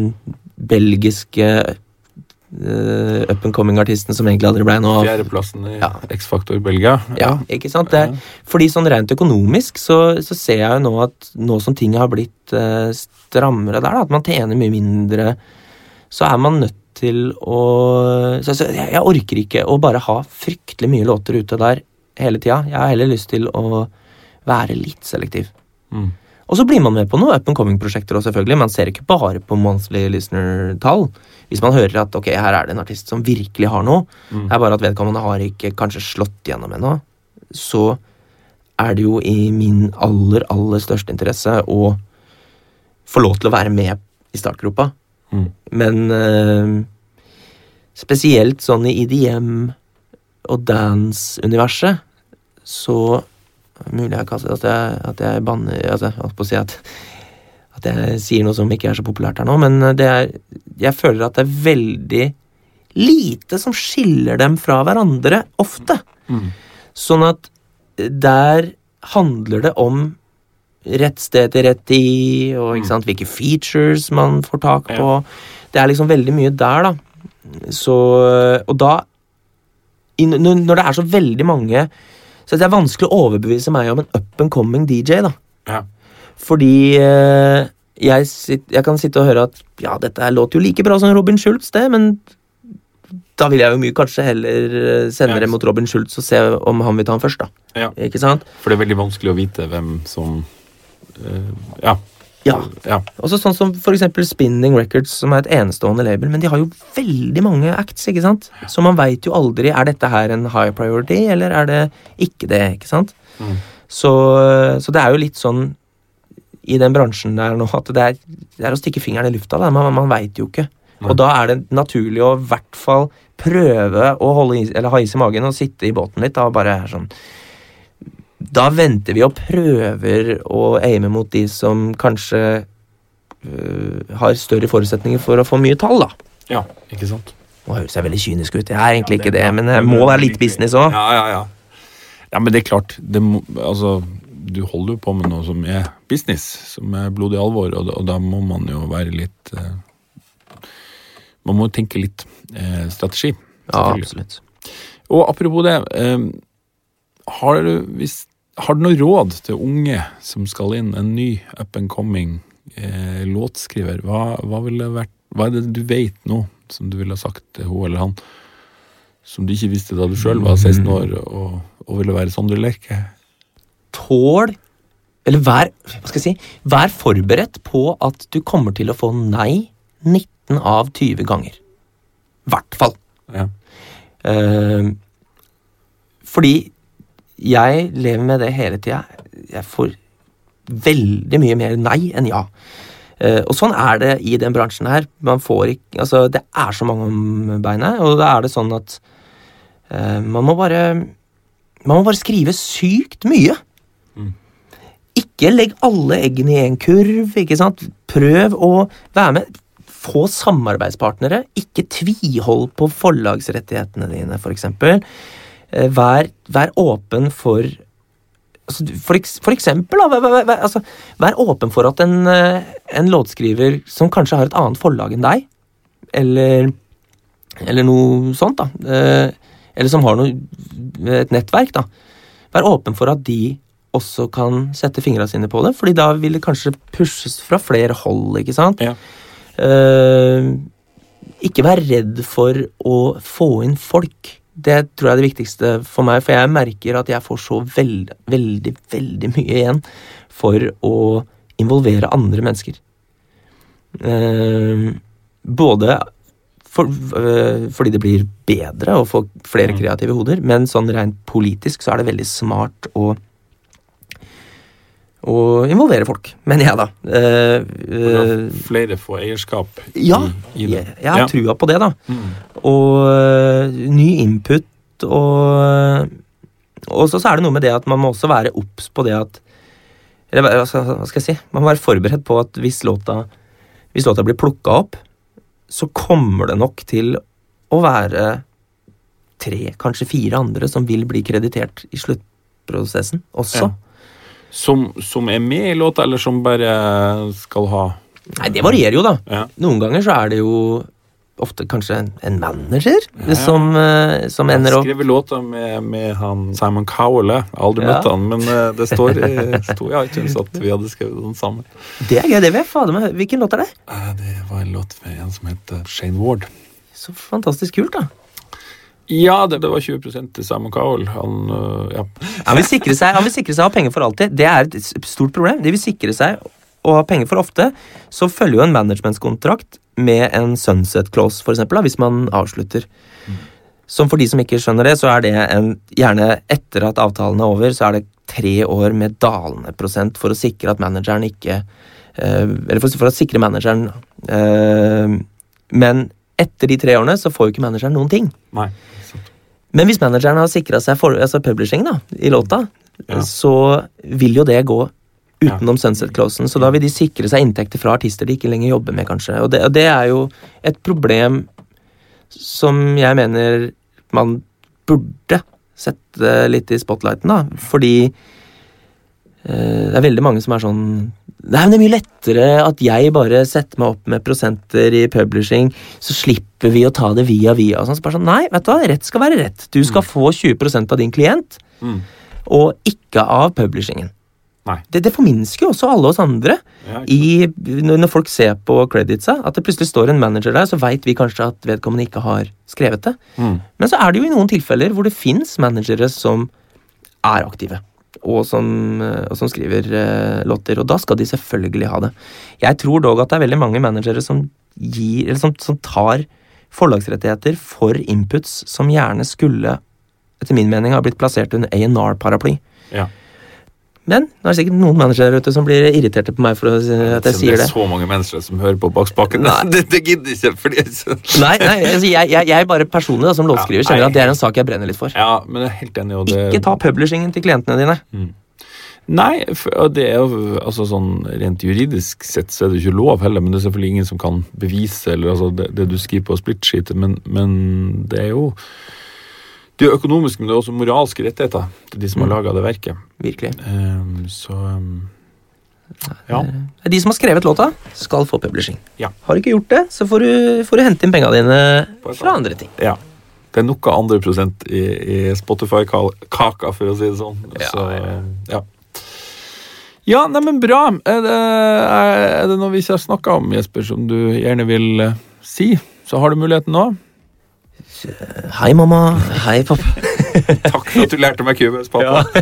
belgiske uh, up and coming-artisten som egentlig aldri ble noe av. Fjerdeplassen i Ja. X-Factor Belgia. Ja, ikke sant? Det, fordi sånn rent økonomisk så, så ser jeg jo nå at nå som ting har blitt uh, strammere der, da, at man tjener mye mindre, så er man nødt til å så, så jeg, jeg orker ikke å bare ha fryktelig mye låter ute der hele tida. Jeg har heller lyst til å være litt selektiv. Mm. Og så blir man med på noe up and coming-prosjekter også, selvfølgelig. Man ser ikke bare på monthly listener-tall. Hvis man hører at ok, her er det en artist som virkelig har noe, Mm. det er bare at vedkommende har ikke kanskje slått gjennom ennå, så er det jo i min aller, aller største interesse å få lov til å være med i startgropa. Mm. Men eh, spesielt sånn i IDM og dance-universet, så Mulig jeg at jeg, at jeg banner altså, Jeg holdt på å si at, at jeg sier noe som ikke er så populært her nå, men det er Jeg føler at det er veldig lite som skiller dem fra hverandre, ofte. Mm. Sånn at der handler det om rett sted til rett tid, og ikke sant, hvilke features man får tak på. Det er liksom veldig mye der, da. Så Og da når det er så veldig mange Så det er vanskelig å overbevise meg om en up and coming DJ, da. Ja. Fordi eh, jeg, sit, jeg kan sitte og høre at ja, dette her låter jo like bra som Robin Schultz, det, men da vil jeg jo mye kanskje heller eh, sende det mot Robin Schultz og se om han vil ta den først, da. Ja. Ikke sant? For det er veldig vanskelig å vite hvem som eh, Ja. Ja. ja. Også sånn som for eksempel Spinning Records, som er et enestående label, men de har jo veldig mange acts, ikke sant? Så man veit jo aldri er dette her en high priority, eller er det ikke det, ikke sant? Mm. Så, så det er jo litt sånn i den bransjen der nå at det er, det er å stikke fingeren i lufta. Da. Man, man veit jo ikke. Nei. Og da er det naturlig å i hvert fall prøve å holde ha is i magen og sitte i båten litt. Da bare er sånn Da venter vi og prøver å aime mot de som kanskje øh, har større forutsetninger for å få mye tall, da. ja. Ikke sant? Nå høres jeg veldig kynisk ut. Jeg er egentlig Ja, ikke det det, er bra. men det må er være litt business òg. Ja, ja, ja. Ja, men det er klart. Det må, altså, du holder jo på med noe som er business, som er blodig alvor, og, og da må man jo være litt eh, Man må tenke litt eh, strategi. Ja, absolutt. Og apropos det, eh, har, du, hvis, har du noe råd til unge som skal inn, en ny up and coming eh, låtskriver? Hva, hva, ville vært, hva er det du vet nå, som du ville ha sagt til hun eller han, som du ikke visste da du sjøl var 16 år og, og ville være Sondre Lerche? tål Eller vær, hva skal jeg si, vær forberedt på at du kommer til å få nei 19 av 20 ganger. Hvert fall. Ja. Eh, fordi jeg lever med det hele tida. Jeg får veldig mye mer nei enn ja. Eh, og sånn er det i den bransjen her. Man får ikke Altså, det er så mange om beinet, og da er det sånn at uh, man må bare Man må bare skrive sykt mye. Mm. Ikke legg alle eggene i en kurv, ikke sant. Prøv å være med. Få samarbeidspartnere. Ikke tvihold på forlagsrettighetene dine, for eksempel. Eh, Vær, vær åpen for altså, for, for eksempel, da, vær, vær, altså, vær åpen for at en, eh, en låtskriver som kanskje har et annet forlag enn deg, eller, eller noe sånt, da, eh, eller som har noe, et nettverk, da, vær åpen for at de også kan sette fingra sine på det, fordi da vil det kanskje pushes fra flere hold, ikke sant? Ja. Eh, ikke vær redd for å få inn folk. Det tror jeg er det viktigste for meg, for jeg merker at jeg får så veld, veldig, veldig mye igjen for å involvere andre mennesker. Eh, både for, eh, fordi det blir bedre å få flere Mm. kreative hoder, men sånn rent politisk så er det veldig smart å å involvere folk, mener jeg, da. Eh, eh, Flere får eierskap ja, i, i det. jeg, jeg har Ja. trua på det, da. Mm. Og øh, ny input og Og så så er det noe med det at man må også være obs på det at Eller hva skal jeg si? Man må være forberedt på at hvis låta, hvis låta blir plukka opp, så kommer det nok til å være tre, kanskje fire andre som vil bli kreditert i sluttprosessen også. Ja. Som, som er med i låta, eller som bare skal ha Nei, det varierer jo, da. Ja. Noen ganger så er det jo ofte kanskje en, manager Ja, ja. som, øh, som ender opp skrevet låta med, med han Simon Cowell. Jeg har aldri møtt han, men eh, det står i (laughs) sto i iTunes at vi hadde skrevet den sammen. Det er gøy, det vil jeg fader meg Hvilken låt er det? Eh, Det var en låt med en som heter Shane Ward. Så fantastisk kult, da. Ja, det, det var 20 til Simon Cowell. Han, øh, ja. Han vil, sikre seg, han vil sikre seg å ha penger for alltid. Det er et stort problem. De vil sikre seg å ha penger for ofte. Så følger jo en managementskontrakt med en sunset clause, for eksempel, da, hvis man avslutter. Som for de som ikke skjønner det, så er det en, gjerne etter at avtalen er over, så er det tre år med dalende prosent for å sikre at manageren ikke øh, Eller for, for å sikre manageren øh, Men etter de tre årene så får jo ikke manageren noen ting. Nei. Men hvis manageren har sikra seg for, altså publishing da, i låta, Ja. så vil jo det gå utenom Sunset Closen. Så da vil de sikre seg inntekter fra artister de ikke lenger jobber med, kanskje. Og det, og det er jo et problem som jeg mener man burde sette litt i spotlighten, da. Fordi eh, det er veldig mange som er sånn Nei, men det er mye lettere at jeg bare setter meg opp med prosenter i publishing, så slipper vi å ta det via via. og sånn. Så bare sånn, Nei, vet du hva, rett skal være rett. Du skal få 20% av din klient, Mm. og ikke av publishingen. Nei. Det, det forminsker jo også alle oss andre. Ja, I, når folk ser på creditsa, at det plutselig står en manager der, så veit vi kanskje at vedkommende ikke har skrevet det. Mm. Men så er det jo i noen tilfeller hvor det fins managere som er aktive. Og som, eh, og som skriver eh, låter, og da skal de selvfølgelig ha det. Jeg tror dog at det er veldig mange managere som, gir, som, som tar forlagsrettigheter for inputs som gjerne skulle, etter min mening, ha blitt plassert under A&R-paraply. Ja. Men det er sikkert noen managere der ute som blir irriterte på meg for at jeg sier det det. er så mange mennesker som hører på bak spaken. Nei. (laughs) Det, det gidder ikke. Fordi, jeg Nei, nei altså jeg, jeg, jeg bare personlig da, som låtskriver Ja, kjenner at det er en sak jeg brenner litt for. ja, men jeg er helt enig. Det, Ikke ta publishingen til klientene dine. Nei, for, det er jo altså sånn rent juridisk sett så er det ikke lov heller, men det er selvfølgelig ingen som kan bevise eller altså det, det du skriver på splitsheetet, men, men det er jo det er økonomiske, men det er også moralske rettigheter til de som har Mm. laga det verket. Virkelig. Um, så um, ja. De som har skrevet låta, skal få publishing. Ja. Har du ikke gjort det, så får du, får du hente inn penga dine fra andre ting. ja. Det er noe andre prosent i, i Spotify-kaka, for å si det sånn. Ja, så, ja. ja. Ja, nei, men bra. Er det, er det noe vi ikke har snakka om, Jesper, som du gjerne vil eh, si? Så har du muligheten nå. Hei, mamma. Hei, pappa. (laughs) Takk for at du lærte meg kubus, pappa. (laughs)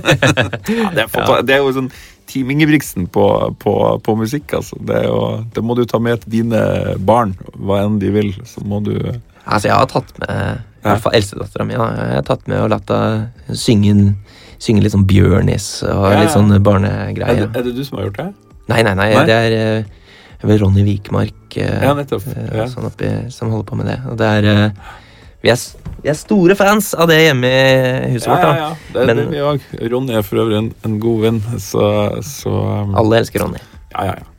Ja. det, er det er jo sånn Team Ingebrigtsen på, på, på musikk, altså. Det, jo, det må du ta med til dine barn, hva enn de vil. Så må du Altså, jeg har tatt med I hvert fall eldstedattera mi. Jeg har tatt med og latt henne synge, synge litt sånn Bjørnis og Ja, ja. litt sånn er er det du som har gjort det? Nei, nei, nei, Nei? det er ved er vel Ronny Wikmark eh, Ja, nettopp. eh, Ja. sånn oppi, som holder på med det. Og det er eh, vi, er vi er store fans av det hjemme i huset Ja, vårt. ja, da. ja. Det Men- det òg. Ronny er for øvrig en, en god venn, så, så um, Alle elsker Ronny. Ja, ja, ja.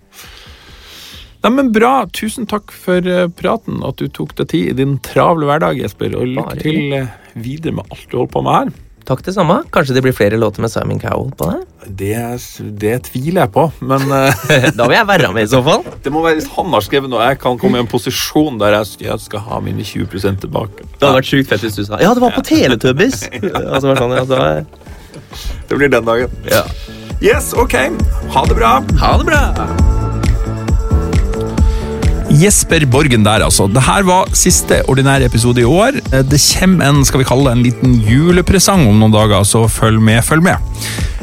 Nei, men Bra. Tusen takk for eh, praten, at du tok deg tid i din travle hverdag, Jesper. Og lykke til eh, videre med alt du holder på med her. Takk det samme. Kanskje det blir flere låter med Simon Cowell på det? Det, det tviler jeg på, men eh, (laughs) Da vil jeg være med i så fall. (laughs) det må være hvis han har skrevet noe. Jeg kan komme i en posisjon der jeg, jeg skal ha mine 20% tilbake. Det hadde vært sjukt fett hvis du sa Ja, det var på Teletubbies! (laughs) altså, sånn, ja, da, Det blir den dagen. ja. Yes, ok. Ha det bra. Ha det bra! Jesper Borgen der, altså. Dette var siste ordinære episode i år. Eh, Det kommer en skal vi kalle det, en liten julepresang om noen dager, så følg med, følg med.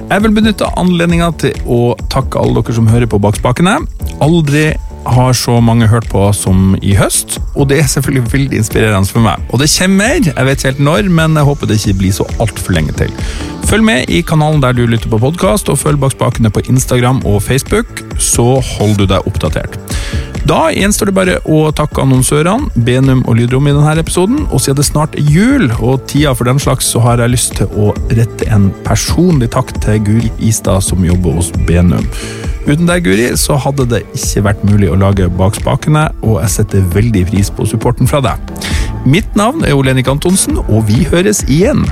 Jeg vil benytte anledninga til å takke alle dere som hører på Bak spakene. Aldri har så mange hørt på som i høst, og det er selvfølgelig veldig inspirerende for meg. Og det kommer mer, jeg vet ikke helt når, men jeg håper det ikke blir så altfor lenge til. Følg med i kanalen der du lytter på podkast, og følg Bak spakene på Instagram og Facebook, så holder du deg oppdatert. Da gjenstår det bare å takke annonsørene, Benum og Lydrom i denne episoden, og siden det snart er jul og tida for den slags, så har jeg lyst til å rette en personlig takk til Guri Istad som jobber hos Benum. Uten deg, Guri, så hadde det ikke vært mulig å lage Bak spakene, og jeg setter veldig pris på supporten fra deg. Mitt navn er Olenik Antonsen, og vi høres igjen.